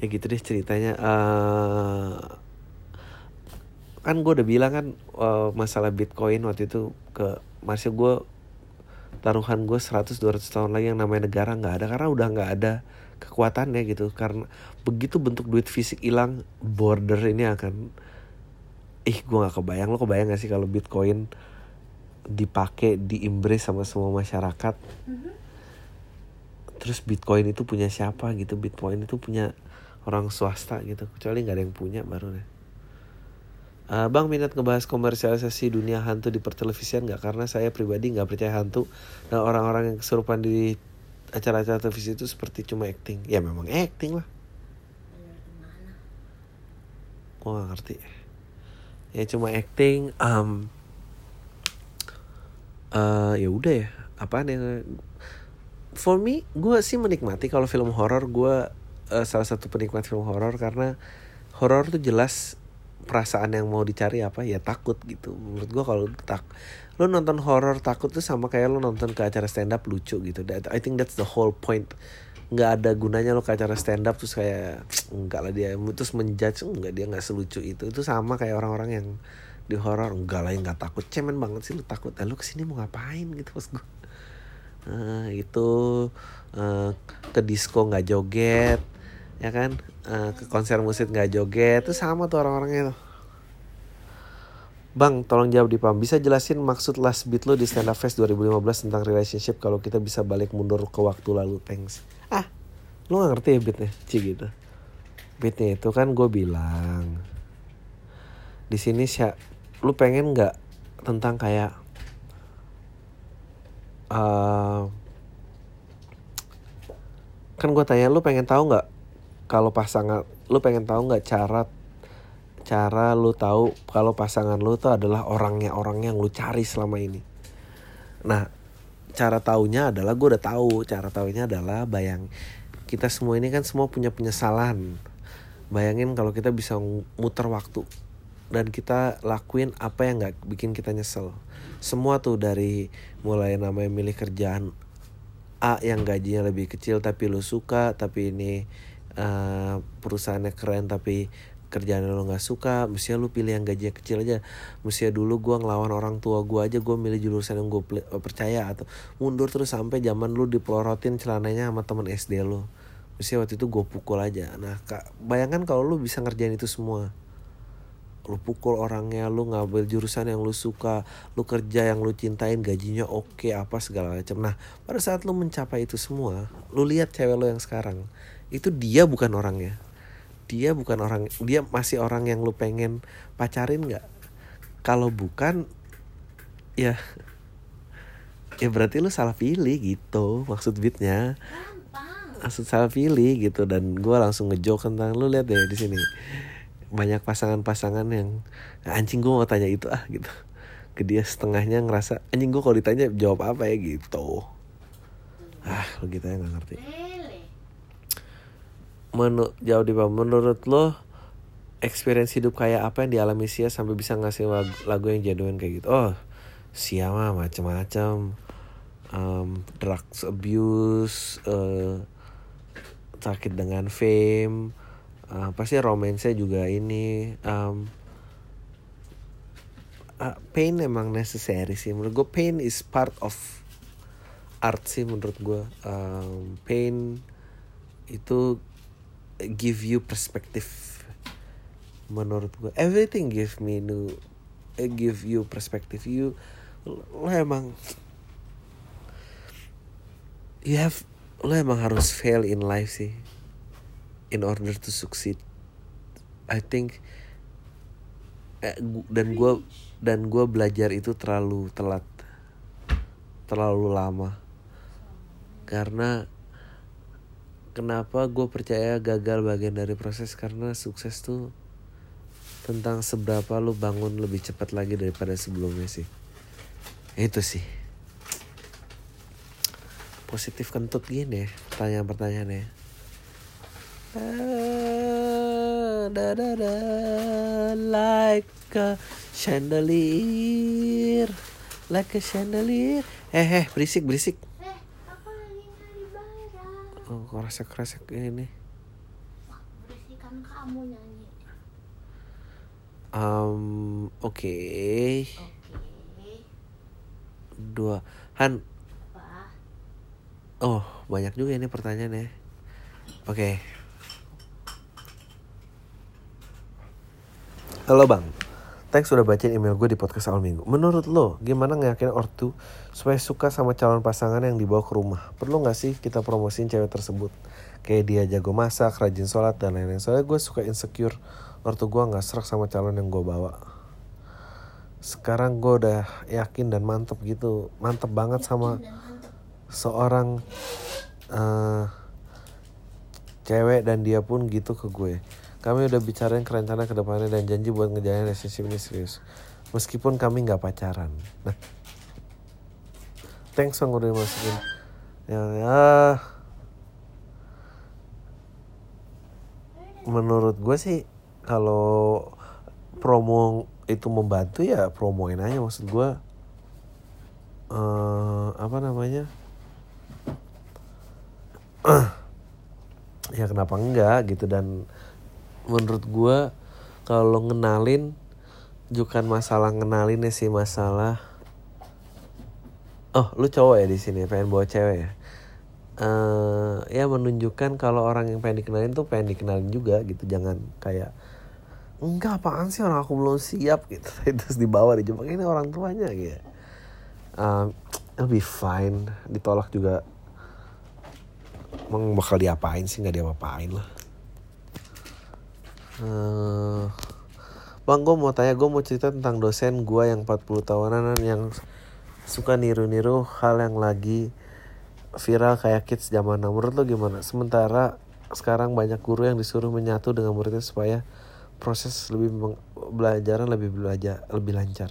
ya gitu deh ceritanya. Eh kan gue udah bilang kan eh, masalah bitcoin waktu itu ke masih gue taruhan gue 100-200 tahun lagi yang namanya negara nggak ada karena udah nggak ada kekuatannya gitu. Karena begitu bentuk duit fisik hilang border ini akan ih gue nggak kebayang. Lo kebayang gak sih kalau bitcoin dipakai diimbres sama semua masyarakat terus bitcoin itu punya siapa gitu bitcoin itu punya orang swasta gitu kecuali nggak ada yang punya baru deh. Eh, bang minat ngebahas komersialisasi dunia hantu di pertelevisian nggak? Karena saya pribadi nggak percaya hantu. Dan orang-orang yang kesurupan di acara-acara televisi itu seperti cuma acting. Ya memang acting lah. Gue nggak ngerti. Ya cuma acting um, eh ya udah ya. Apaan yang for me gue sih menikmati kalau film horor. Gue eh, salah satu penikmat film horor karena horor tuh jelas perasaan yang mau dicari apa ya takut gitu. Menurut gue kalau tak lo nonton horor takut tuh sama kayak lo nonton ke acara stand up lucu gitu. That- I think that's the whole point. Nggak ada gunanya lo ke acara stand up terus kayak enggak lah dia. Terus menjudge enggak dia nggak selucu itu. Itu sama kayak orang-orang yang di horor. Enggak lah yang nggak takut. Cemen banget sih lo takut. Eh, lo ke sini mau ngapain? Gitu pas gue Eh, itu eh, ke disco nggak joget ya kan Eh, ke konser musik nggak joget itu sama tuh orang-orangnya tuh Bang, tolong jawab di pam. Bisa jelasin maksud last beat lo di Stand Up Fest 2015 tentang relationship kalau kita bisa balik mundur ke waktu lalu, thanks. Ah, lo gak ngerti ya beatnya? Ci gitu. Beatnya itu kan gue bilang. Di sini sih, lu pengen nggak tentang kayak eh kan gue tanya lu pengen tahu nggak kalau pasangan lu pengen tahu nggak cara cara lu tahu kalau pasangan lu tuh adalah orangnya orang yang lu cari selama ini? Nah cara taunya adalah gue udah tahu cara taunya adalah bayang kita semua ini kan semua punya penyesalan. Bayangin kalau kita bisa muter waktu dan kita lakuin apa yang nggak bikin kita nyesel semua tuh dari mulai namanya milih kerjaan A yang gajinya lebih kecil tapi lu suka tapi ini eh, perusahaannya keren tapi kerjaan lu nggak suka mestinya lu pilih yang gajinya kecil aja. Mestinya dulu gua ngelawan orang tua gua aja gua milih jurusan yang gue percaya atau mundur terus sampai zaman lu dipelorotin celananya sama temen SD lu. Mestinya waktu itu gue pukul aja. Nah kak bayangkan kalau lu bisa ngerjain itu semua lu pukul orangnya lu ngambil jurusan yang lu suka lu kerja yang lu cintain gajinya oke apa segala macam. Nah pada saat lu mencapai itu semua lu lihat cewek lu yang sekarang itu dia bukan orangnya. Dia bukan orang dia masih orang yang lu pengen pacarin nggak? Kalau bukan ya ya berarti lu salah pilih gitu maksud beatnya. Maksud salah pilih gitu dan gue langsung ngejoke tentang lu lihat deh di sini banyak pasangan-pasangan yang "Ah, anjing gue mau tanya itu ah gitu ke dia setengahnya ngerasa anjing gue kalau ditanya jawab apa ya gitu ah lo gitu ya nggak ngerti Lele. Menu jauh di bawah. Menurut lo experience hidup kayak apa yang dialami Sia sampai bisa ngasih lagu, lagu yang genuine kayak gitu? Oh, Sia mah macam-macam. Um, drugs abuse, eh, sakit dengan fame, uh, pasti romance juga ini. Um, uh, pain emang necessary sih. Menurut gue pain is part of art sih menurut gue um, pain itu give you perspective menurut gue everything give me new eh, give you perspective. You lo emang you have lo emang harus fail in life sih in order to succeed I think eh, dan gue dan gue belajar itu terlalu telat terlalu lama. Karena kenapa gue percaya gagal bagian dari proses? Karena sukses tuh tentang seberapa lu bangun lebih cepat lagi daripada sebelumnya sih. Itu sih. Positif kentut gini ya pertanyaan-pertanyaannya da, da, da, like a chandelier. Like a chandelier. Eh eh berisik berisik. Eh, aku lagi nyari barang. oh kresek kresek ini Wah, berisikan kamu nyanyi. um oke Oke. dua Han. Apa? oh banyak juga ini pertanyaannya. Oke halo bang Thanks sudah bacain email gue di podcast awal minggu. Menurut lo, gimana ngeyakin ortu supaya suka sama calon pasangan yang dibawa ke rumah? Perlu gak sih kita promosiin cewek tersebut? Kayak dia jago masak, rajin sholat, dan lain-lain. Soalnya gue suka insecure ortu gue gak serak sama calon yang gue bawa. Sekarang gue udah yakin dan mantep gitu. Mantep banget sama seorang eh cewek dan dia pun gitu ke gue. Kami udah bicarain kerencana ke depannya dan janji buat ngejalanin relationship ini serius. Meskipun kami nggak pacaran. Nah, thanks bang udah masukin. Ya, ya. Menurut gue sih kalau promo itu membantu ya promoin aja maksud gue. eh apa namanya? ya kenapa enggak gitu. Dan menurut gua kalau ngenalin bukan masalah ngenalin ya sih masalah oh lu cowok ya di sini pengen bawa cewek ya? Eh ya menunjukkan kalau orang yang pengen dikenalin tuh pengen dikenalin juga gitu. Jangan kayak enggak apaan sih orang aku belum siap gitu. Terus dibawa dijebak. Ini orang tuanya gitu um, it'll be fine. Ditolak juga emang bakal diapain sih nggak diapa-apain lah Eh, Bang gue mau tanya gue mau cerita tentang dosen gue yang 40 tahunan yang suka niru-niru hal yang lagi viral kayak kids zaman now. Menurut lo gimana? Sementara sekarang banyak guru yang disuruh menyatu dengan muridnya supaya proses lebih belajaran lebih belajar lebih lancar.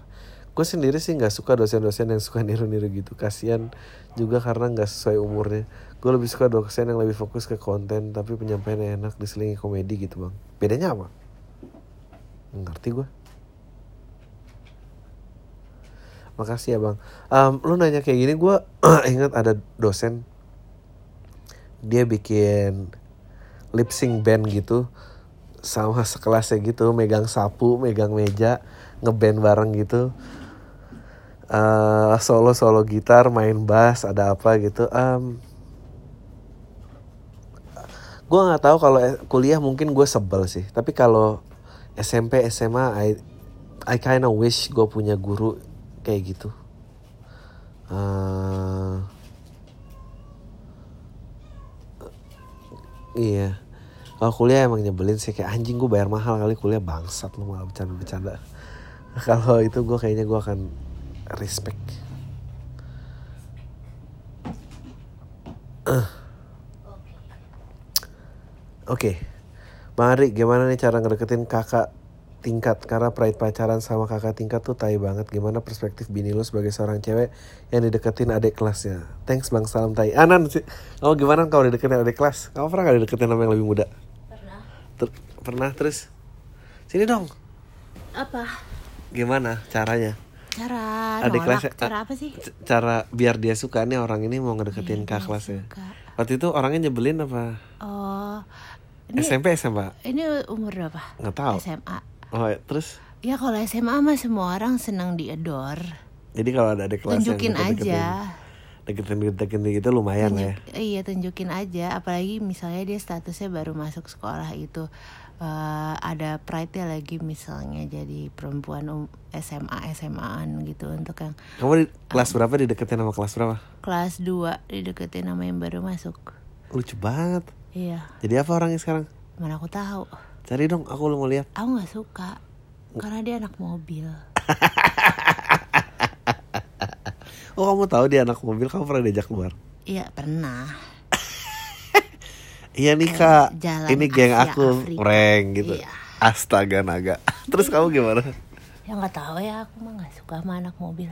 Gue sendiri sih nggak suka dosen-dosen yang suka niru-niru gitu. Kasian juga karena nggak sesuai umurnya. Gue lebih suka dosen yang lebih fokus ke konten tapi penyampaiannya enak diselingi komedi gitu bang. Bedanya apa? Ngerti gue. Makasih ya bang. Em, lu nanya kayak gini gue ingat ada dosen dia bikin lip sync band gitu sama sekelasnya gitu megang sapu megang meja ngeband bareng gitu eh solo solo gitar main bass ada apa gitu um, gue nggak tahu kalau kuliah mungkin gue sebel sih. Tapi kalau SMP SMA I I kinda wish gue punya guru kayak gitu. Eh, iya. Kalau kuliah emang nyebelin sih kayak anjing gue bayar mahal kali kuliah bangsat lu malah bercanda-bercanda. Kalau itu gue kayaknya gue akan respect Oke, Bang Ari, gimana nih cara ngedeketin kakak tingkat? Karena pride pacaran sama kakak tingkat tuh tai banget. Gimana perspektif bini lu sebagai seorang cewek yang dideketin adik kelasnya? Thanks Bang, salam tai. Anan sih, kamu gimana kalau dideketin adik kelas? Kamu pernah gak dideketin sama yang lebih muda? Ter- pernah terus sini dong Apa? gimana caranya Cara Adik nolak, kelasnya- cara apa sih? Cara biar dia suka nih orang ini mau ngedeketin Biar kakak dia kelasnya suka. waktu itu orangnya nyebelin apa Oh, ini SMP SMA ini umur berapa? nggak tahu SMA. oh ya, terus Ya kalau SMA mah semua orang senang diedor. jadi kalau ada adik kelas Tunjukin yang deket-deketin- aja. deketin deketin gitu lumayan ya Tunjuk- Iya tunjukin aja. Apalagi misalnya dia statusnya baru masuk sekolah itu eh, ada pride-nya lagi misalnya jadi perempuan um, SMA SMA-an gitu untuk yang kamu di kelas berapa dideketin sama kelas berapa kelas 2 dideketin sama yang baru masuk. lucu banget Iya, jadi apa orangnya sekarang mana aku tahu. cari dong aku mau lihat Aku nggak suka karena dia anak mobil. oh kamu tahu dia anak mobil kamu pernah diajak keluar Iya pernah. iya nih kak jalan ini geng Asia, aku Afrika. prank gitu Iya. astaga naga terus kamu gimana Ya nggak tahu ya aku mah nggak suka sama anak mobil.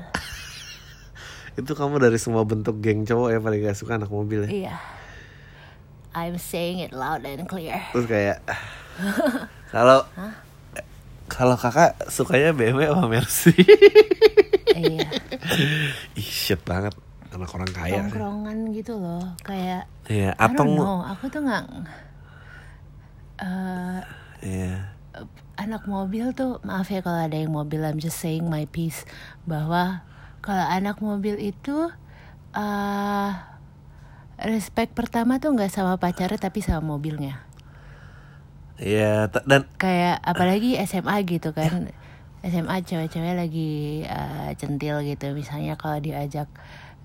itu kamu dari semua bentuk geng cowok ya paling gak suka anak mobil ya Iya. I'm saying it loud and clear. terus kayak kalau kalau kakak sukanya BMW sama Mercy? Iya. ih shit banget. Anak orang kaya. Tongkrongan gitu loh, kayak iya atong know, aku tuh nggak eh iya. anak mobil tuh maaf ya kalau ada yang mobil I'm just saying my piece bahwa kalau anak mobil itu eh respect pertama tuh nggak sama pacarnya tapi sama mobilnya. Iya t- dan kayak apalagi SMA gitu kan. SMA cewek-cewek lagi eh, centil gitu. Misalnya kalau diajak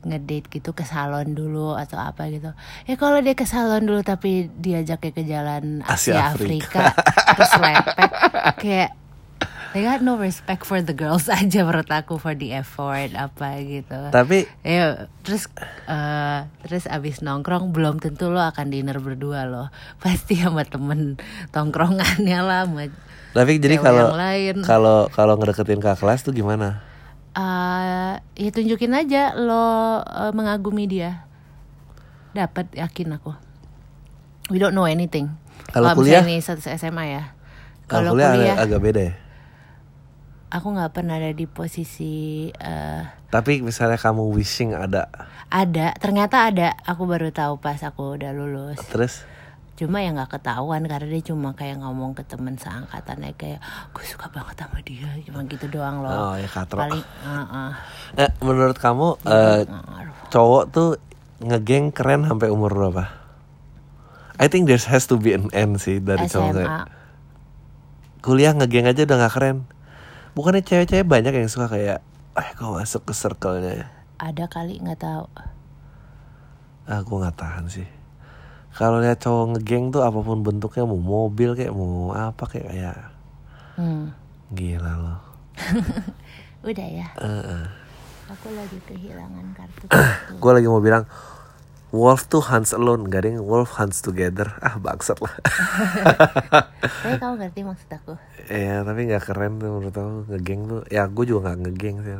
ngedate gitu ke salon dulu atau apa gitu. Ya kalau dia ke salon dulu tapi diajaknya ke jalan Asia Asia, Afrika. Afrika, terus lepek kayak they got no respect for the girls aja menurut aku for the effort apa gitu. Tapi Ya, terus eh terus abis nongkrong belum tentu lo akan dinner berdua lo pasti sama temen tongkrongannya lah sama tapi jadi kalau kalau kalau ngedeketin kakak kelas tuh gimana? Eh ya tunjukin aja lo eh, mengagumi dia. Dapat yakin aku. We don't know anything. Kalau kuliah? nih satu SMA ya. Kalau kuliah, agak, agak beda ya aku nggak pernah ada di posisi eh, tapi misalnya kamu wishing ada? Ada. Ternyata ada. Aku baru tahu pas aku udah lulus. Terus? Cuma ya nggak ketahuan karena dia cuma kayak ngomong ke temen seangkatannya kayak gue suka banget sama dia. Cuma gitu doang loh. Oh ya katro paling uh, uh, Eh, menurut kamu ngaruh. cowok tuh ngegeng keren sampai umur berapa? I think there has to be an end sih dari cowok SMA saya. Kuliah ngegeng aja udah gak keren. Bukannya cewek-cewek banyak yang suka kayak, eh gue masuk ke circle-nya ya. ada kali nggak tahu Ah gue gak tahan sih. Kalau lihat cowok ngegeng tuh apa pun bentuknya mau mobil kayak mau apa kayak kayak hmm. gila loh. udah ya Eh, eh. aku lagi kehilangan kartu kartu Gue lagi mau bilang Wolf tuh hunts alone, gak ada yang wolf hunts together. Ah bangsat lah. tapi kamu ngerti maksud aku Iya tapi nggak keren tuh menurut aku ngegeng tuh ya gue juga nggak ngegeng sih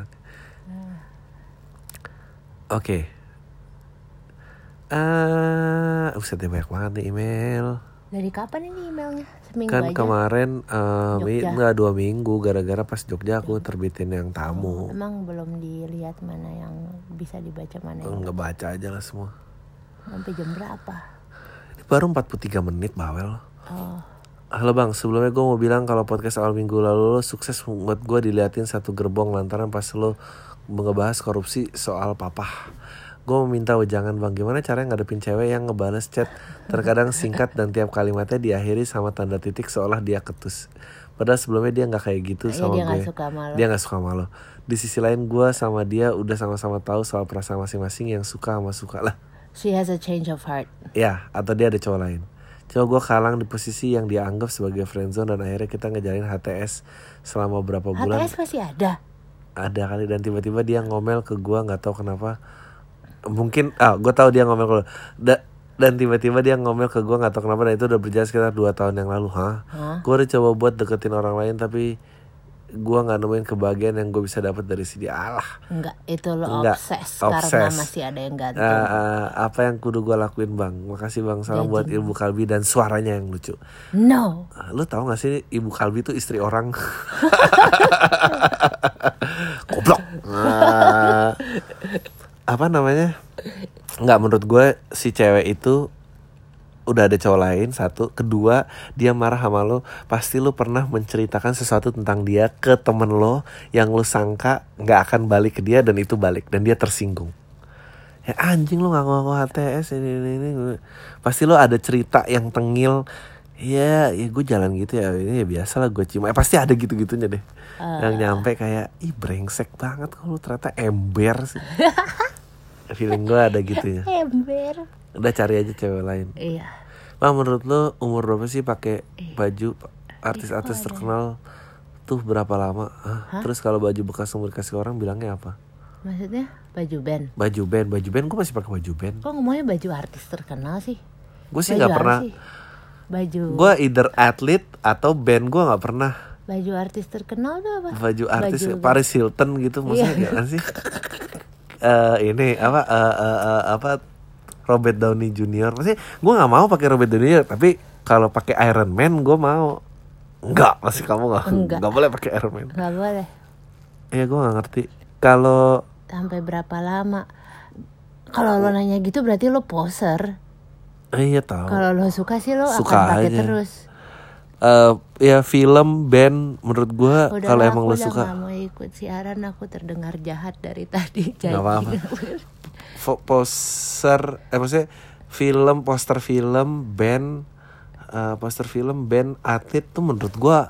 Oke Ah, uset deh banyak banget nih email. dari kapan ini emailnya seminggu kan aja kemarin eh, Jogja. nggak dua minggu gara-gara pas Jogja aku terbitin yang tamu. emang belum dilihat mana yang bisa dibaca mana yang Nggak baca aja lah semua. Sampai jam berapa Ini baru 43 menit bawel. oh Halo bang, sebelumnya gue mau bilang kalau podcast awal minggu lalu lo sukses buat gue diliatin satu gerbong lantaran pas lo ngebahas korupsi soal papa. Gue mau minta wejangan bang, gimana caranya ngadepin cewek yang ngebales chat terkadang singkat dan tiap kalimatnya diakhiri sama tanda titik seolah dia ketus. Padahal sebelumnya dia nggak kayak gitu Iya, sama dia gue. suka sama. Dia nggak suka sama lo. Di sisi lain gue sama dia udah sama-sama tahu soal perasaan masing-masing yang suka sama suka lah. She has a change of heart Ya, atau dia ada cowok lain. Coba gue kalang di posisi yang dia anggap sebagai friendzone dan akhirnya kita ngejalin HTS selama berapa bulan. HTS masih ada Ada kali dan tiba-tiba dia ngomel ke gue nggak tahu kenapa. Mungkin ah gue tahu dia ngomel ke da, dan tiba-tiba dia ngomel ke gue nggak tahu kenapa dan itu udah berjalan sekitar 2 tahun yang lalu, hah? Hah? Gue udah coba buat deketin orang lain tapi gue nggak nemuin kebahagiaan yang gue bisa dapat dari si dia Allah Enggak, itu lo Enggak, obses karena obses. masih ada yang gantung. Eh, eh, apa yang kudu gue lakuin bang? Makasih bang. Salam buat ibu kalbi dan suaranya yang lucu. No. Eh, lu tahu gak sih ibu kalbi itu istri orang? Goblok. Eh, apa namanya? Nggak menurut gue si cewek itu udah ada cowok lain satu. Kedua dia marah sama lo. Pasti lo pernah menceritakan sesuatu tentang dia ke temen lo yang lo sangka nggak akan balik ke dia dan itu balik dan dia tersinggung. Ya anjing lo nggak ngaku HTS ini, ini ini. Pasti lo ada cerita yang tengil. Ya ya gue jalan gitu ya. Ini ya biasa lah gue cima eh, pasti ada gitu gitunya deh yang nyampe kayak ih brengsek banget kalau ternyata ember sih. Feeling gue ada gitu ya. Ember. Udah cari aja cewek lain Iya. Bang menurut lo umur berapa sih pakai baju artis-artis terkenal tuh berapa lama? Hah? Terus kalau baju bekas umur dikasih orang bilangnya apa? Maksudnya baju band. Baju band, baju band gue masih pakai baju band. Kok ngomongnya baju artis terkenal sih? Gue sih nggak pernah. sih? Baju Gue either atlet atau band gue nggak pernah. baju artis terkenal tuh apa? Baju artis Baju- Paris Hilton gitu maksudnya Iya. gimana sih? Eh ini apa eh, eh, eh, apa Robert Downey Junior Maksudnya gue nggak mau pakai Robert Downey Junior tapi kalau pakai Iron Man gue mau. Enggak, masih kamu nggak Enggak. nggak boleh pakai Iron Man. Gak boleh. Iya gue gak ngerti Kalau Sampai berapa lama? Kalau lo nanya gitu berarti lo poser. eh, Iya tahu Kalau lo suka sih lo Suka akan pakai terus. Eh, Ya film, band Menurut gue Udah Kalau emang lo udah suka gak mau ikut siaran aku terdengar jahat dari tadi. Jadi Gak apa-apa. Poster Eh maksudnya Film, poster film, band eh, Poster film, band, atlet tuh menurut gue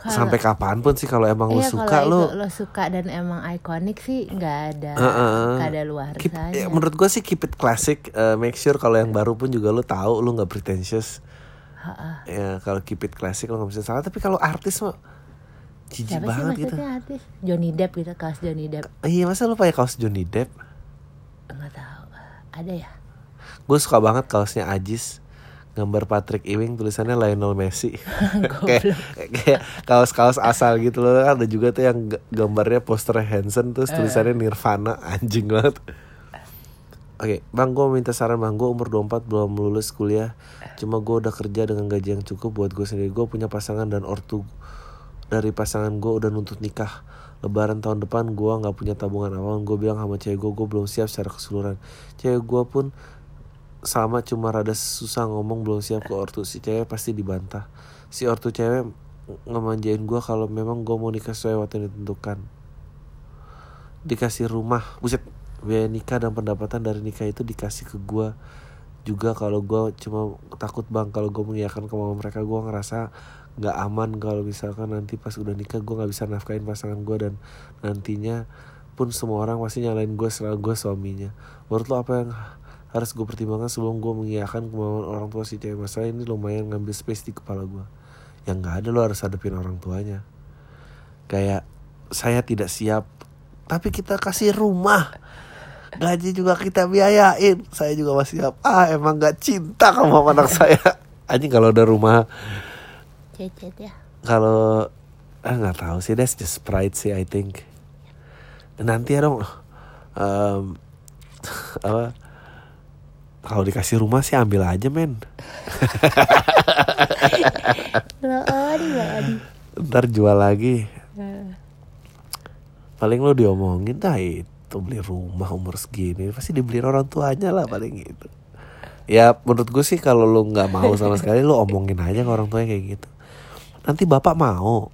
Sampai kapan pun sih Kalau emang lo Iya suka kalau lo suka dan emang ikonik sih nggak ada Heeh. nggak ada luar keep, ya, menurut gue sih keep it classic Eh, make sure kalau yang baru pun juga lo tahu lo nggak pretentious ya kalau keep it classic lo nggak bisa salah tapi kalau artis mah jijik Siapa sih banget gitu artis? Johnny Depp gitu, kaos Johnny Depp. iya masa lo pakai kaos Johnny Depp Nggak tahu. Ada ya? gue suka banget kaosnya Ajis. Gambar Patrick Ewing tulisannya Lionel Messi. Kayak kayak kaos-kaos asal gitu loh. Ada juga tuh yang gambarnya poster Hansen terus tulisannya Nirvana. Anjing banget. Oke, bang, gue minta saran bang, gue umur 24 belum lulus kuliah. Cuma gue udah kerja dengan gaji yang cukup buat gue sendiri. Gue punya pasangan dan ortu dari pasangan gue udah nuntut nikah Lebaran tahun depan gue nggak punya tabungan awal. Gue bilang sama cewek gue, gue belum siap secara keseluruhan. Cewek gue pun sama cuma rada susah ngomong belum siap ke ortu. Si cewek pasti dibantah. Si ortu cewek ngemanjain gue kalau memang gue mau nikah sesuai waktu yang ditentukan. Dikasih rumah buset biaya nikah dan pendapatan dari nikah itu dikasih ke gua juga. Kalau gua cuma takut bang kalau gue mengiyakan kemauan mereka gua ngerasa nggak aman kalau misalkan nanti pas udah nikah gua nggak bisa nafkahin pasangan gua dan nantinya pun semua orang pasti nyalain gue selalu gue suaminya. Menurut lo apa yang harus gue pertimbangkan sebelum gue mengiyakan kemauan orang tua si cewek masalah? Ini lumayan ngambil space di kepala gue yang nggak ada lo harus hadapin orang tuanya. Kayak saya tidak siap tapi kita kasih rumah. Gaji juga kita biayain. Saya juga masih siap. Ah emang nggak cinta kamu sama anak saya. Anjing kalau ada rumah Cecet ya. kalau ah nggak tahu sih. That's just pride sih I think. Nanti ya dong. Em, apa? Kalau dikasih rumah sih ambil aja men. Ntar jual lagi. Paling lo diomongin dah itu beli rumah umur segini. Pasti dibeli orang tuanya lah paling gitu. Ya menurut gue sih kalau lo nggak mau sama sekali lo omongin aja ke orang tuanya kayak gitu nanti bapak mau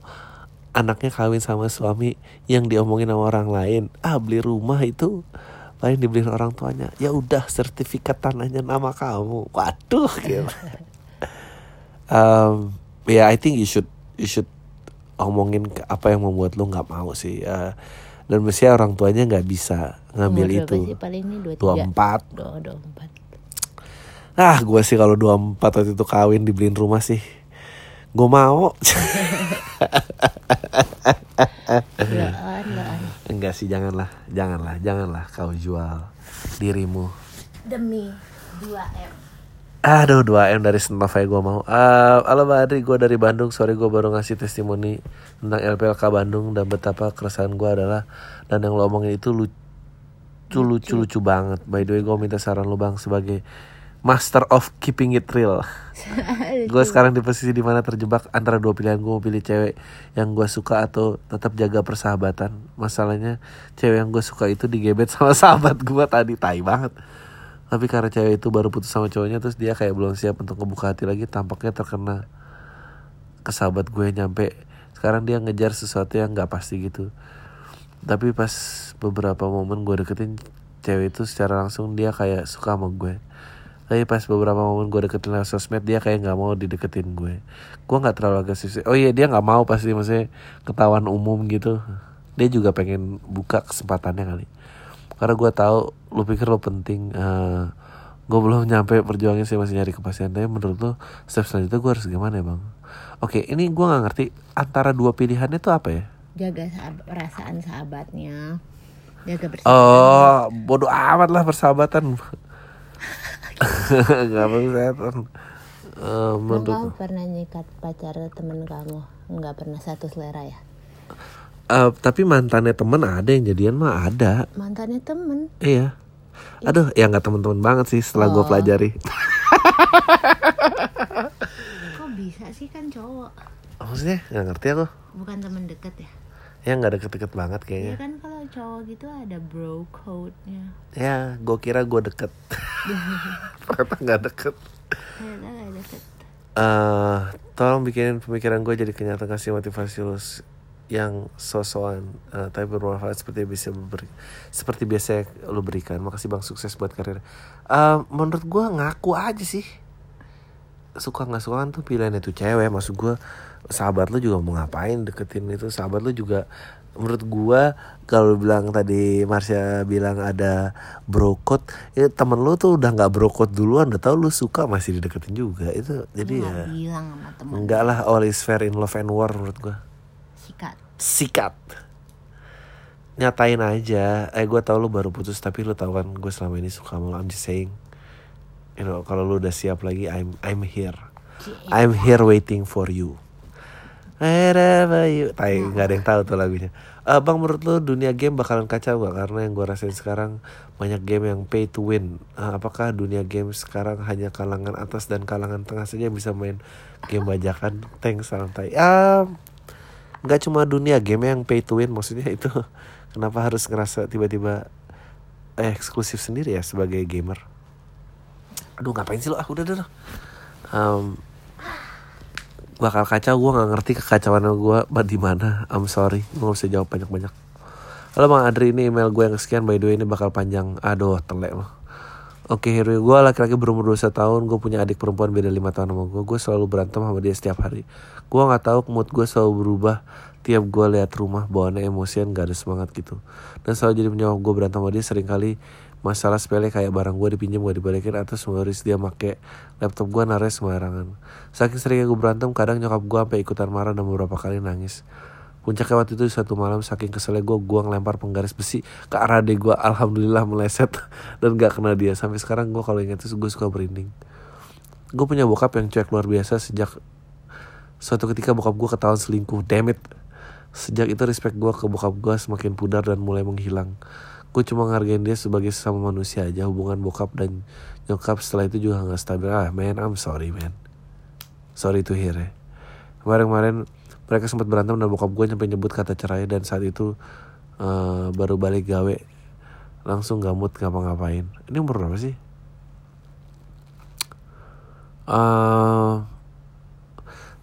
anaknya kawin sama suami yang diomongin sama orang lain. Ah beli rumah itu paling dibeliin orang tuanya. Ya udah sertifikat tanahnya nama kamu. Waduh gitu um, ya I think you should you should omongin ke- apa yang membuat lo nggak mau sih. Eh, dan mestinya orang tuanya nggak bisa ngambil Umur itu. sih? Paling ini dua empat. Dua empat. ah gue sih kalau dua empat waktu itu kawin dibeliin rumah sih gue mau. Enggak sih janganlah. Janganlah janganlah kau jual dirimu. Demi 2 M. Aduh 2M dari Senov ya gue mau. Uh, Halo Mbak Adri. Gue dari Bandung. Sorry gue baru ngasih testimoni Tentang LPLK Bandung Dan betapa keresahan gue adalah Dan yang lo omongin itu lucu lucu lucu banget. By the way gue minta saran lo bang Sebagai master of keeping it real. Gue sekarang di posisi di mana terjebak Antara dua pilihan. Gue mau pilih cewek Yang gue suka atau tetap jaga persahabatan. Masalahnya cewek yang gue suka itu digebet sama sahabat gue tadi. Tai banget. Tapi karena cewek itu baru putus sama cowoknya terus dia kayak belum siap untuk ngebuka hati lagi tampaknya terkena ke sahabat gue nyampe. Sekarang dia ngejar sesuatu yang nggak pasti gitu. Tapi pas beberapa momen gue deketin cewek itu secara langsung dia kayak suka sama gue tapi pas beberapa momen gue deketin lewat sosmed dia kayak nggak mau dideketin gue. Gue nggak terlalu agresif oh iya dia nggak mau pasti maksudnya ketahuan umum gitu. Dia juga pengen buka kesempatannya kali. Karena gue tahu lu pikir lo penting uh, eh, gue belum nyampe perjuangan sih masih nyari kepastian. Tapi menurut lo step selanjutnya gue harus gimana ya bang? Oke ini gue nggak ngerti antara dua pilihannya itu apa ya? Jaga sahab perasaan sahabatnya. Jaga bersama oh bodoh amat lah persahabatan nggak persahabatan uh, menurut kamu pernah nyikat pacar temen kamu nggak pernah satu selera ya Uh, tapi mantannya temen ada yang jadian mah ada. Mantannya temen? Iya. Aduh, ya nggak temen-temen banget sih setelah oh. gue pelajari. Kok bisa sih kan cowok? Maksudnya nggak ngerti aku. Bukan temen deket ya? Ya nggak deket-deket banget kayaknya. Ya kan kalau cowok gitu ada bro code-nya. Ya, gue kira gue deket. Ternyata nggak deket. Ternyata nggak deket. Uh, tolong bikinin pemikiran gue jadi kenyataan kasih motivasi lu yang sosokan uh, tapi bermanfaat seperti bisa beri, seperti biasa lo berikan makasih bang sukses buat karir uh, menurut gue ngaku aja sih suka nggak suka kan tuh pilihan itu cewek maksud gue sahabat lo juga mau ngapain deketin itu sahabat lo juga menurut gue kalau bilang tadi Marsha bilang ada brokot ya temen lo tuh udah nggak brokot duluan udah tau lo suka masih dideketin juga. Itu jadi ya enggak lah all is fair in love and war menurut gue sikat. Sikat. Nyatain aja. Eh gue tau lu baru putus tapi lu tau kan gue selama ini suka sama lu. I'm just saying. You know kalau lu udah siap lagi I'm I'm here. I'm here waiting for you wherever you tai nggak ada yang tahu tuh lagunya. Uh, bang menurut lu dunia game bakalan kacau gak karena yang gue rasain sekarang banyak game yang pay to win. Uh, apakah dunia game sekarang hanya kalangan atas dan kalangan tengah saja yang bisa main game bajakan? Thanks salam tai. Uh, nggak cuma dunia game yang pay to win maksudnya itu kenapa harus ngerasa tiba-tiba eh, eksklusif sendiri ya sebagai gamer? Aduh ngapain sih lo aku ah, udah udah um, bakal kacau gue nggak ngerti kekacauan gue di mana. I'm sorry gue gak bisa jawab banyak banyak Halo Bang Adri ini email gue yang sekian. By the way ini bakal panjang. Aduh telek loh Oke hero gue laki-laki berumur 21 tahun. Gue punya adik perempuan beda 5 tahun sama gue Gue selalu berantem sama dia setiap hari. Gue gak tahu mood gue selalu berubah Tiap gue lihat rumah. Bawaannya emosian gak ada semangat gitu. Dan selalu jadi penyebab gue berantem sama dia. Sering kali Masalah sepele kayak barang gue dipinjam gue dibalikin Atau semuris dia make. Laptop gue nares sembarangan. Saking seringnya gue berantem kadang nyokap gue sampai ikutan marah dan beberapa kali nangis. Puncaknya waktu itu satu malam saking keselnya gue gue ngelempar penggaris besi ke arah adek gue alhamdulillah meleset dan gak kena dia. Sampai sekarang gue kalau inget itu gue suka berinding. Gue punya bokap yang cuek luar biasa sejak suatu ketika bokap gue ketahuan selingkuh. Damn it. Sejak itu respect gue ke bokap gue semakin pudar dan mulai menghilang gue cuma ngargain dia sebagai sesama manusia aja hubungan bokap dan nyokap setelah itu juga gak stabil. Ah man I'm sorry man. Sorry to hear ya. Kemarin-kemarin mereka sempat berantem dan bokap gue sampai nyebut kata cerai dan saat itu uh, baru balik gawe. Langsung gamut ngapa-ngapain. Ini umur berapa sih? Uh,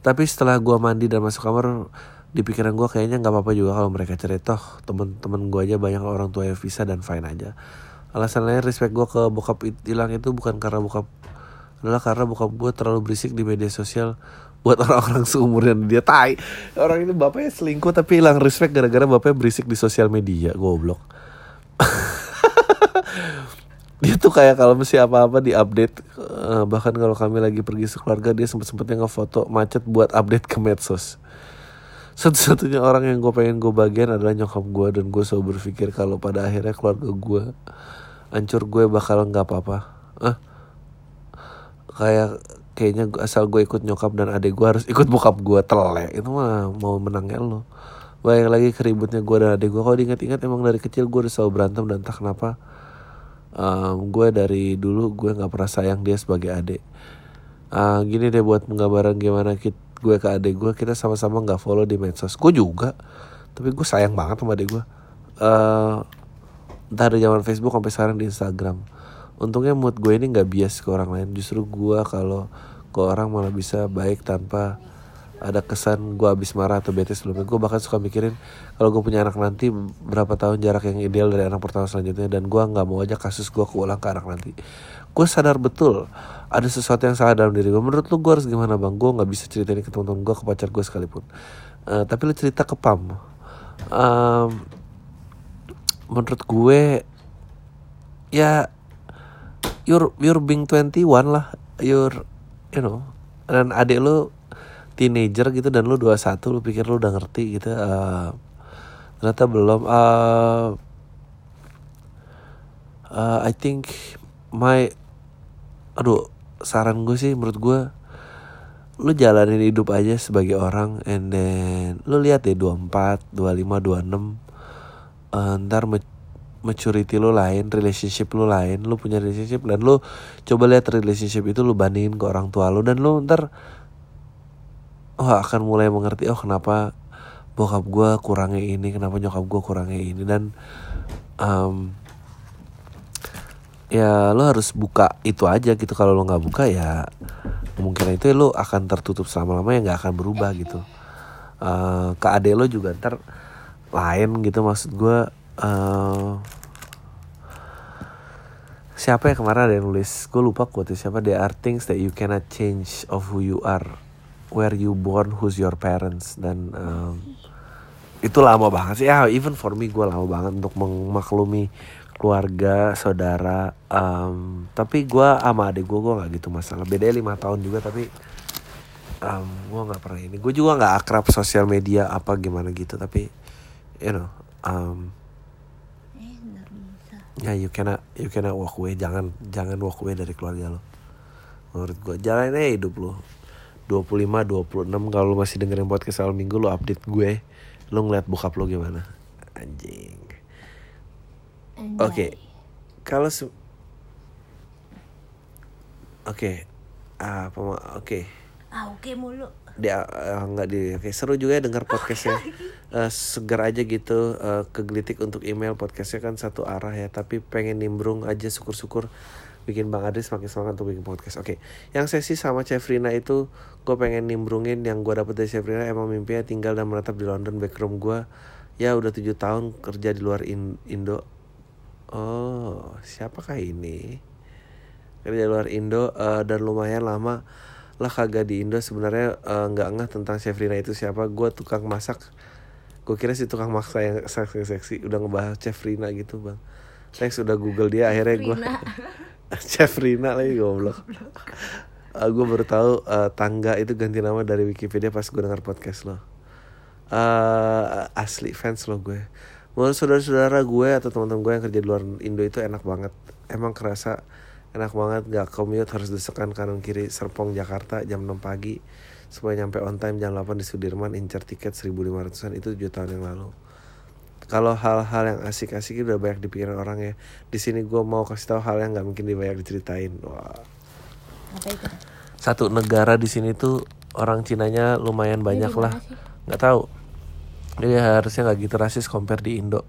tapi setelah gue mandi dan masuk kamar di pikiran gue kayaknya nggak apa-apa juga kalau mereka cerai toh temen-temen gue aja banyak orang tua yang bisa dan fine aja. Alasan lain respect gue ke bokap hilang itu bukan karena bokap adalah karena bokap gue terlalu berisik di media sosial buat orang-orang seumurnya dia tai. Orang ini bapaknya selingkuh tapi hilang respect gara-gara bapaknya berisik di sosial media goblok. Dia tuh kayak kalau mesti apa-apa di update uh, bahkan kalau kami lagi pergi sekeluarga dia sempet sempetnya ngefoto macet buat update ke medsos satu-satunya orang yang gue pengen gue bagian adalah nyokap gue dan gue selalu berpikir kalau pada akhirnya keluarga gue hancur gue bakal nggak apa-apa. Ah kayak kayaknya asal gue ikut nyokap dan adik gue harus ikut bokap gue telek. Itu mah mau menangnya lo Bayang lagi keributnya gue dan adik gue Kalau diingat-ingat emang dari kecil gue udah selalu berantem Dan entah kenapa um, Gue dari dulu gue gak pernah sayang dia sebagai adik. Ah, Gini deh buat penggambaran gimana kit gue ke adik gue Kita sama-sama gak follow di medsos. Gue juga Tapi gue sayang banget sama adik gue. Entah dari zaman Facebook sampai sekarang di Instagram. Untungnya mood gue ini gak bias ke orang lain. Justru gue kalau ke orang malah bisa baik tanpa ada kesan gue abis marah atau bete sebelumnya. Gue bahkan suka mikirin kalau gue punya anak nanti berapa tahun jarak yang ideal dari anak pertama selanjutnya. Dan gue nggak mau aja kasus gue keulang ke anak nanti gue sadar betul ada sesuatu yang salah dalam diri gue menurut lu gue harus gimana bang? Gue nggak bisa cerita ini ke teman-teman gue ke pacar gue sekalipun. Eh, tapi lu cerita ke pam. Em, menurut gue ya you're you're being 21 lah. You're you know dan adik lu teenager gitu dan lu 21 lu pikir lu udah ngerti gitu. Eh, ternyata belum. Eh eh, I think my aduh saran gue sih menurut gue lu jalanin hidup aja sebagai orang and then lu lihat deh 24, 25, 26 eh, ntar ma- maturity lu lain, relationship lu lain, lu punya relationship dan lu coba lihat relationship itu lu bandingin ke orang tua lu dan lu ntar oh akan mulai mengerti oh kenapa bokap gue kurangnya ini, kenapa nyokap gue kurangnya ini dan em, ya lo harus buka itu aja gitu. Kalau lo nggak buka ya kemungkinan itu lo akan tertutup selama lamanya nggak akan berubah gitu. Eh, ke ade lo juga ntar lain gitu maksud gue eh siapa ya kemarin ada yang nulis gue lupa quote siapa there are things that you cannot change of who you are where you born who's your parents. Dan em, itu lama banget sih. Ya even for me gue lama banget untuk memaklumi keluarga saudara em, tapi gue sama adik gue gue nggak gitu masalah. Bedanya lima tahun juga tapi em, gue nggak pernah ini. Gue juga nggak akrab sosial media apa gimana gitu tapi you know bisa. ya you cannot you cannot walk away. Jangan jangan walk away dari keluarga lo. Menurut gue jalanin aja hidup lo. 25 26 kalau lo masih dengerin podcast awal minggu lo update gue lo ngeliat bokap lo gimana. Anjing Oke. kalau se- oke. Apa ma- oke. Ah oke mulu. dia eh, nggak di oke seru juga ya dengar podcastnya. Eh, segar aja gitu eh, kegelitik untuk email. Podcastnya kan satu arah ya tapi pengen nimbrung aja syukur-syukur bikin bang Adris makin semangat untuk bikin podcast. Oke. Yang sesi sama Cefrina itu gue pengen nimbrungin yang gue dapet dari Cefrina emang mimpinya tinggal dan menetap di London backroom gue ya udah tujuh tahun kerja di luar In- Indo oh siapakah ini? Kerja luar Indo eh, dan lumayan lama. Lah kagak di Indo sebenarnya eh, nggak ngeh tentang Chef Rina itu siapa. Gue tukang masak. Gue kira sih tukang masak yang seksi seksi udah ngebahas Chef Rina gitu bang. Thanks udah google dia. Akhirnya gue Rina. Chef Rina lagi goblok. Gue baru tahu eh, tangga itu ganti nama dari Wikipedia pas gue dengar podcast lo. Eh asli fans lo gue menurut saudara-saudara gue atau teman-teman gue yang kerja di luar Indo itu enak banget. Emang kerasa enak banget gak commute harus desekan kanan kiri Serpong Jakarta jam 6 pagi supaya nyampe on time jam 8 di Sudirman incar tiket 1500an itu 7 tahun yang lalu. Kalau hal-hal yang asik-asik udah banyak dipikirin orang ya. Di sini gue mau kasih tahu hal yang nggak mungkin dibanyak diceritain. Wah. Apa itu? satu negara di sini tuh orang Cinanya lumayan banyak lah nggak tahu dia harusnya nggak gitu rasis compare di Indo.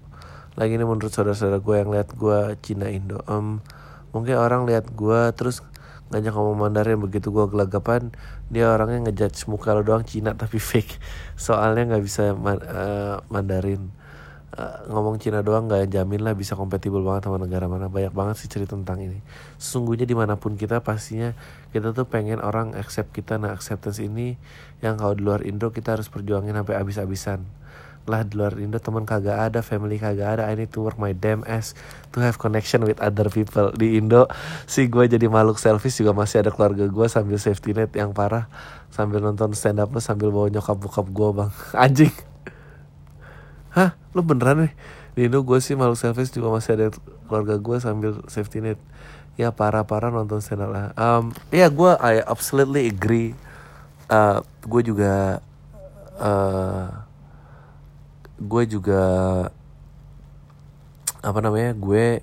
Lagi ini menurut saudara-saudara gue yang lihat gue Cina Indo. Em, mungkin orang lihat gue terus ngajak ngomong Mandarin begitu gue gelagapan dia orangnya ngejudge muka lo doang Cina tapi fake. Soalnya nggak bisa ma- eh, Mandarin. Eh, ngomong Cina doang nggak jamin lah bisa kompatibel banget sama negara mana. Banyak banget sih cerita tentang ini. Sesungguhnya di mana pun kita pastinya kita tuh pengen orang accept kita. Nah acceptance ini yang kalau di luar Indo kita harus perjuangin sampai abis-abisan lah di luar Indo teman kagak ada family kagak ada. I need to work my damn ass to have connection with other people. Di Indo sih gue jadi makhluk selfish juga masih ada keluarga gue sambil safety net yang parah. Sambil nonton stand up lo sambil bawa nyokap bokap gue bang. Anjing. Hah? Lu beneran nih di Indo gue sih malu selfish juga masih ada keluarga gue sambil safety net. Ya parah-parah nonton stand up lah. Um, ya gue I absolutely agree. Uh, gue juga uh, gue juga apa namanya gue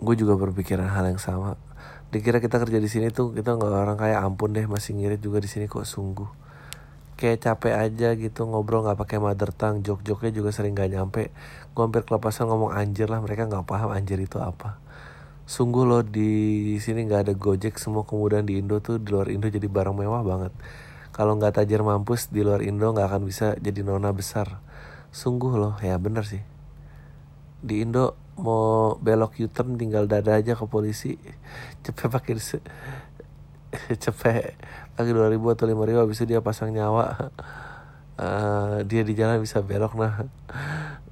gue juga berpikiran hal yang sama. Dikira kita kerja di sini tuh kita nggak orang kayak ampun deh masih ngirit juga di sini kok sungguh. Kayak capek aja gitu ngobrol nggak pakai mother tongue jok-joknya juga sering gak nyampe. Gue hampir kelepasan ngomong anjir lah mereka nggak paham anjir itu apa. Sungguh loh di sini nggak ada gojek semua kemudian di Indo tuh di luar Indo jadi barang mewah banget. Kalau nggak tajir mampus di luar Indo nggak akan bisa jadi nona besar sungguh loh ya bener sih. Di Indo mau belok U-turn tinggal dada aja ke polisi cepet pakai cepet lagi dua ribu atau lima ribu habis itu dia pasang nyawa. Uh, dia di jalan bisa belok nah.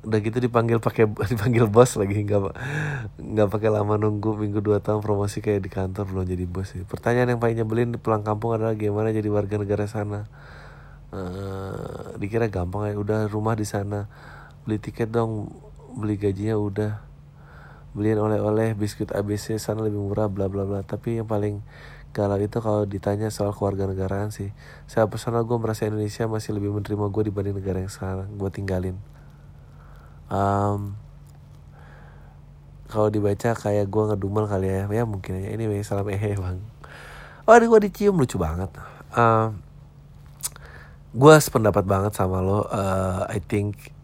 Udah gitu dipanggil pakai dipanggil bos lagi nggak nggak pakai lama nunggu minggu dua tahun promosi kayak di kantor belum jadi bos sih. Pertanyaan yang paling nyebelin di pulang kampung adalah gimana jadi warga negara sana uh, dikira gampang ya udah rumah di sana. Beli tiket dong. Beli gajinya udah. Beliin oleh-oleh biskuit ABC sana lebih murah bla bla bla. Tapi yang paling galau itu kalau ditanya soal keluarga negaraan sih. Saya personal gue merasa Indonesia masih lebih menerima gue dibanding negara yang sekarang gue tinggalin. Um, kalau dibaca kayak gue ngedumel kali ya. Ya mungkin aja. Ini salam ehe bang. Oh ini gue dicium. Lucu banget. Um, gue sependapat banget sama lo uh, I think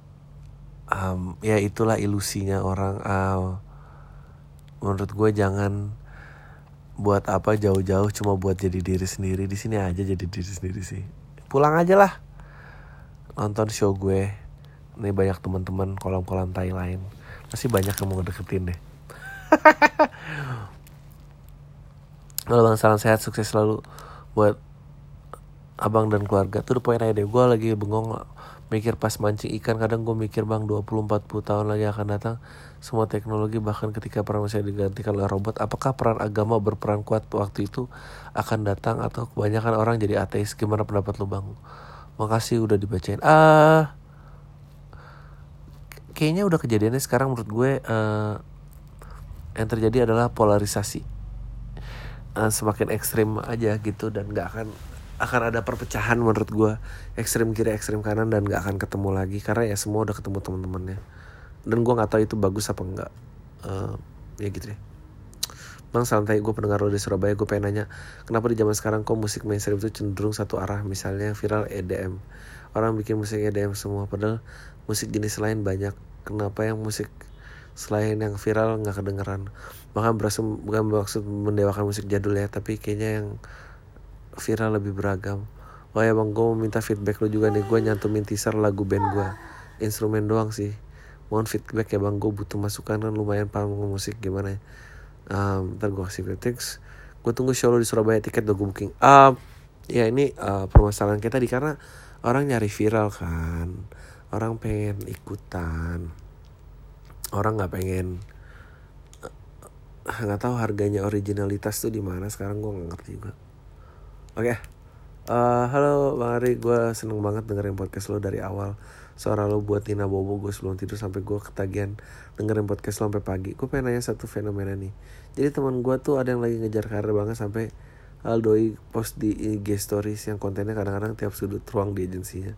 um, ya itulah ilusinya orang uh, menurut gue jangan buat apa jauh-jauh cuma buat jadi diri sendiri. Di sini aja jadi diri sendiri sih. Pulang aja lah. Nonton show gue. Nih banyak teman-teman kolam-kolam tai lain. Masih banyak yang mau deketin deh. Halo bang salam sehat sukses selalu buat abang dan keluarga. Tuh the point aja deh gue lagi bengong mikir pas mancing ikan. Kadang gue mikir bang 20-40 tahun lagi akan datang. Semua teknologi bahkan ketika peran manusia digantikan oleh robot apakah peran agama berperan kuat waktu itu akan datang atau kebanyakan orang jadi ateis? Gimana pendapat lu bang? Makasih udah dibacain. Ah kayaknya udah kejadiannya sekarang menurut gue uh, yang terjadi adalah polarisasi. Uh, semakin ekstrim aja gitu dan nggak akan akan ada perpecahan menurut gue ekstrem kiri ekstrem kanan dan gak akan ketemu lagi. Karena ya semua udah ketemu teman-temannya. Dan gue nggak tahu itu bagus apa enggak uh, ya gitu deh. Bang santai. Gue pendengar lo di Surabaya. Gue pengen nanya Kenapa di zaman sekarang kok musik mainstream itu cenderung satu arah? Misalnya viral EDM Orang bikin musik EDM semua Padahal musik jenis lain banyak. Kenapa yang musik selain yang viral nggak kedengeran? Bahkan berasa bukan maksud mendewakan musik jadul ya Tapi kayaknya yang viral lebih beragam. Oh ya bang gue mau minta feedback lo juga nih. Gue nyantumin teaser lagu band gue instrumen doang sih. Mohon feedback ya bang. Gue butuh masukan kan lumayan paham musik. Gimana ya? Um, ntar gue kasih feedback gue tunggu show lo di Surabaya tiket udah gue booking. Um, ya ini uh, permasalahan kita di karena orang nyari viral kan. Orang pengen ikutan. Orang nggak pengen nggak tahu harganya originalitas tuh di mana. Sekarang gue nggak ngerti juga Oke. Okay. Uh, halo Bang Ari, gue seneng banget dengerin podcast lo dari awal. Suara lo buat Tina Bobo gue sebelum tidur sampai gue ketagihan dengerin podcast lo sampai pagi. Gue pengen nanya satu fenomena nih. Jadi teman gue tuh ada yang lagi ngejar karir banget sampai Aldoi post di IG stories yang kontennya kadang-kadang tiap sudut ruang di agensinya.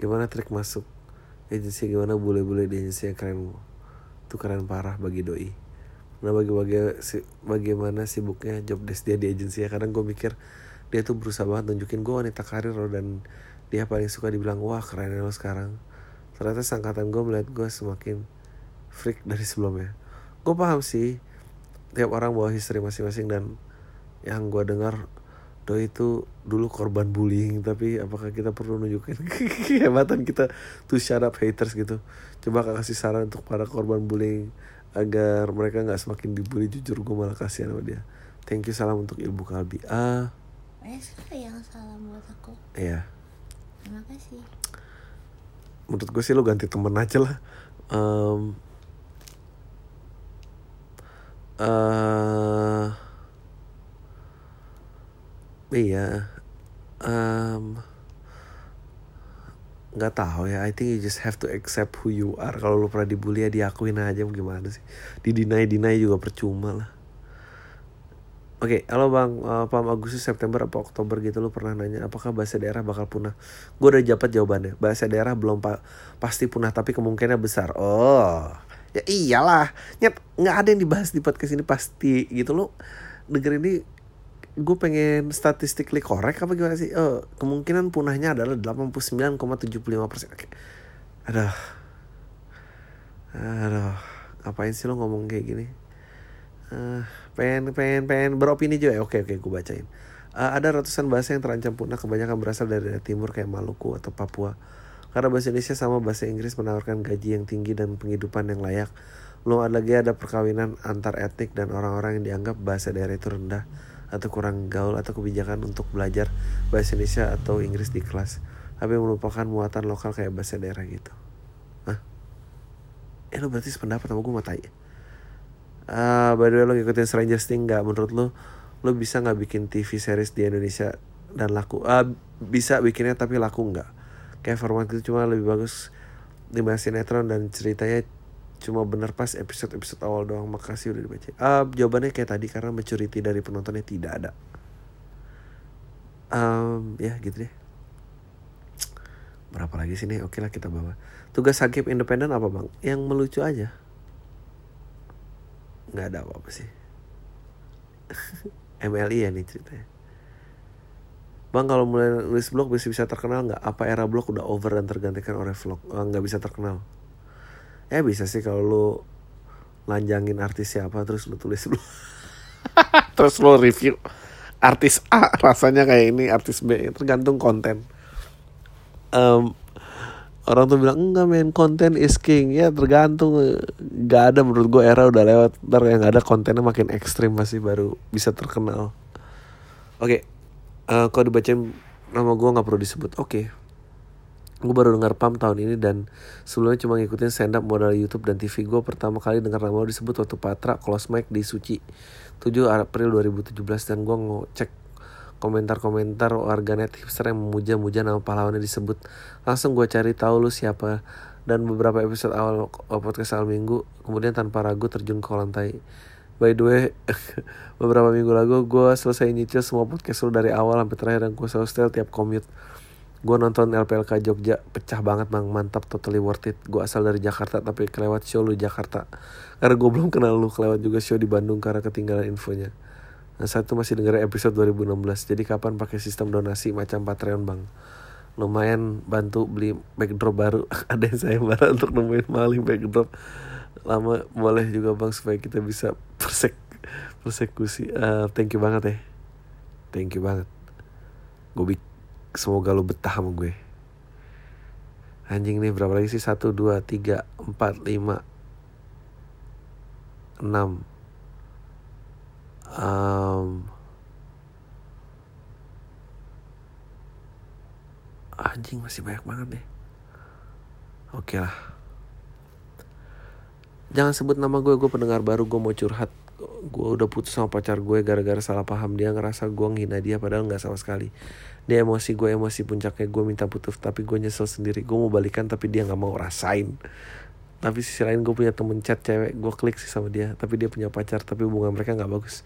Gimana trik masuk agensi gimana boleh-boleh di agensi yang keren tuh keren parah bagi doi. Nah bagi bagi si, bagaimana sibuknya job desk dia di agensi ya kadang gue mikir dia tuh berusaha banget nunjukin gue wanita karir loh dan dia paling suka dibilang wah keren lo sekarang. Ternyata sangkatan gue melihat gue semakin freak dari sebelumnya. Gue paham sih tiap orang bawa history masing-masing dan yang gue dengar Doi itu dulu korban bullying tapi apakah kita perlu nunjukin kehebatan kita tuh shut haters gitu? Coba kasih saran untuk para korban bullying agar mereka nggak semakin dibully jujur gue malah kasihan sama dia. Thank you salam untuk ilmu kalbi. Ah Esa yang salam buat aku. Iya. Terima kasih. Menurut gue sih lo ganti temen aja lah. Um, uh, iya. Um, nggak tahu ya I think you just have to accept who you are kalau lu pernah dibully ya diakuin aja gimana sih di deny deny juga percuma lah Oke, halo bang, uh, Pam Agustus September apa Oktober gitu lu pernah nanya apakah bahasa daerah bakal punah? Gue udah dapat jawabannya. Bahasa daerah belum pa pasti punah tapi kemungkinannya besar. Oh, ya iyalah. Nyet, nggak ada yang dibahas di podcast ini pasti gitu lo. Denger ini gue pengen statistically korek apa gimana sih? Oh, kemungkinan punahnya adalah 89,75 persen. Oke. Aduh, aduh, ngapain sih lo ngomong kayak gini? Uh, pengen pengen pengen beropini juga ya? Oke oke gue bacain. Uh, ada ratusan bahasa yang terancam punah. Kebanyakan berasal dari timur kayak Maluku atau Papua. Karena bahasa Indonesia sama bahasa Inggris menawarkan gaji yang tinggi dan penghidupan yang layak. Belum ada lagi ada perkawinan antar etnik dan orang-orang yang dianggap bahasa daerah itu rendah atau kurang gaul atau kebijakan untuk belajar bahasa Indonesia atau Inggris di kelas. Tapi melupakan muatan lokal kayak bahasa daerah gitu. Hah? Eh lu berarti sependapat sama gue matai uh, by the way lo ngikutin Stranger Things nggak? Menurut lo lo bisa nggak bikin TV series di Indonesia dan laku? Uh, bisa bikinnya tapi laku nggak? Kayak format itu cuma lebih bagus dibanding sinetron dan ceritanya cuma bener pas episode-episode awal doang. Makasih udah dibaca. Uh, jawabannya kayak tadi karena maturity dari penontonnya tidak ada. Um, ya gitu deh. Berapa lagi sih nih? Oke lah kita bawa tugas hakim independen apa bang? Yang melucu aja nggak ada apa-apa sih MLI ya nih ceritanya Bang kalau mulai nulis blog bisa bisa terkenal nggak? Apa era blog udah over dan tergantikan oleh vlog? Oh, nggak bisa terkenal. Ya bisa sih kalau lu lanjangin artis siapa terus lu tulis blog. terus lu review artis A rasanya kayak ini artis B tergantung konten. Um, orang tuh bilang enggak main konten is king. Ya tergantung. Nggak ada menurut gue era udah lewat. Ntar yang ada kontennya makin ekstrim masih baru bisa terkenal. Oke okay. uh, kalau dibacain nama gue nggak perlu disebut. Oke. Okay. gue baru dengar pam tahun ini dan sebelumnya cuma ngikutin stand up modal YouTube dan TV gue pertama kali dengar nama lo disebut waktu Patra close mic di Suci 7 April 2017 dan gue ngecek komentar-komentar warganet hipster yang memuja-muja nama pahlawannya disebut. Langsung gue cari tahu lu siapa dan beberapa episode awal podcast awal minggu kemudian tanpa ragu terjun ke kolam tai. By the way, beberapa minggu lalu gue selesai nyicil semua podcast lu dari awal sampai terakhir dan gue selalu setel tiap commute. Gue nonton LPLK Jogja, pecah banget bang, mantap, totally worth it. Gue asal dari Jakarta tapi kelewat show lu Jakarta. Karena gue belum kenal lu, kelewat juga show di Bandung karena ketinggalan infonya. Nah saat itu masih dengerin episode 2016 Jadi kapan pakai sistem donasi macam Patreon bang? Lumayan bantu beli backdrop baru. Ada yang saya marah untuk nemuin maling backdrop. Lama boleh juga bang supaya kita bisa persek persekusi. Uh, Thank you banget ya. Thank you banget. Gue semoga lo betah sama gue. Anjing nih berapa lagi sih? 1, 2, 3, 4, 5 6 um, anjing masih banyak banget deh. Oke okay lah. Jangan sebut nama gue gue pendengar baru gue mau curhat. Gue udah putus sama pacar gue gara-gara salah paham. Dia ngerasa gue ngina dia padahal nggak sama sekali. Dia emosi gue emosi puncaknya gue minta putus tapi gue nyesel sendiri. Gue mau balikan tapi dia nggak mau rasain tapi sisi lain gue punya temen chat cewek gue klik sih sama dia. Tapi dia punya pacar tapi hubungan mereka nggak bagus.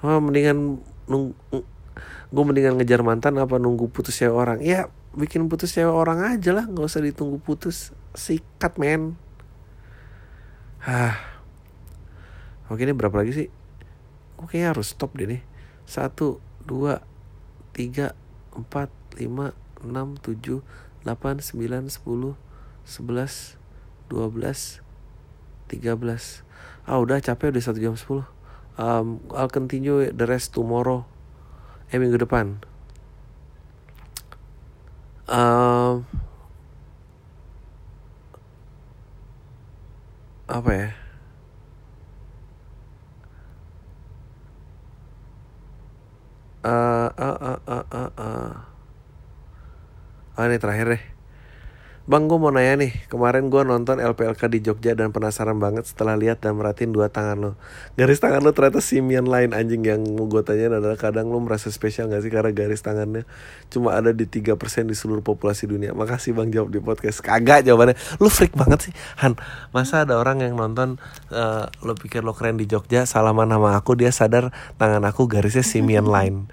Oh, mendingan nung gue mendingan ngejar mantan apa nunggu putus cewek orang? Ya bikin putus cewek orang aja lah nggak usah ditunggu putus. Sikat men. Hah. Oke ini berapa lagi sih? Gue kayaknya harus stop deh nih. Satu dua tiga empat lima enam tujuh delapan sembilan sepuluh sebelas 12 13 ah udah capek udah satu jam 10 um, I'll continue the rest tomorrow. Eh minggu depan. Um, apa ya? Uh, uh, uh, uh, uh. Oh ini terakhir deh Bang gue mau nanya nih. Kemarin gue nonton LPLK di Jogja Dan penasaran banget setelah lihat dan merhatiin dua tangan lo Garis tangan lo ternyata simian lain anjing Yang mau gue tanyain adalah kadang lo merasa spesial gak sih Karena garis tangannya cuma ada di 3% di seluruh populasi dunia? Makasih bang jawab di podcast. Kagak jawabannya. Lo freak banget sih Han. Masa ada orang yang nonton uh, Lo pikir lo keren di Jogja Salaman nama aku Dia sadar tangan aku garisnya simian line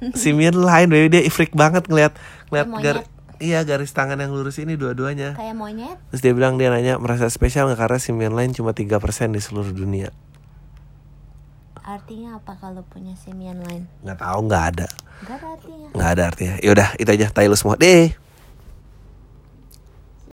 Simian line baby. Dia freak banget ngeliat Ngeliat Kayak gar monyet. Iya garis tangan yang lurus ini dua-duanya. Kayak monyet. Terus dia bilang dia nanya merasa spesial nggak? Karena simian lain cuma 3% di seluruh dunia. Artinya apa kalau punya simian lain? Nggak tahu nggak ada. Gak ada artinya. Nggak ada artinya. Yaudah itu aja. Lu semua. Deh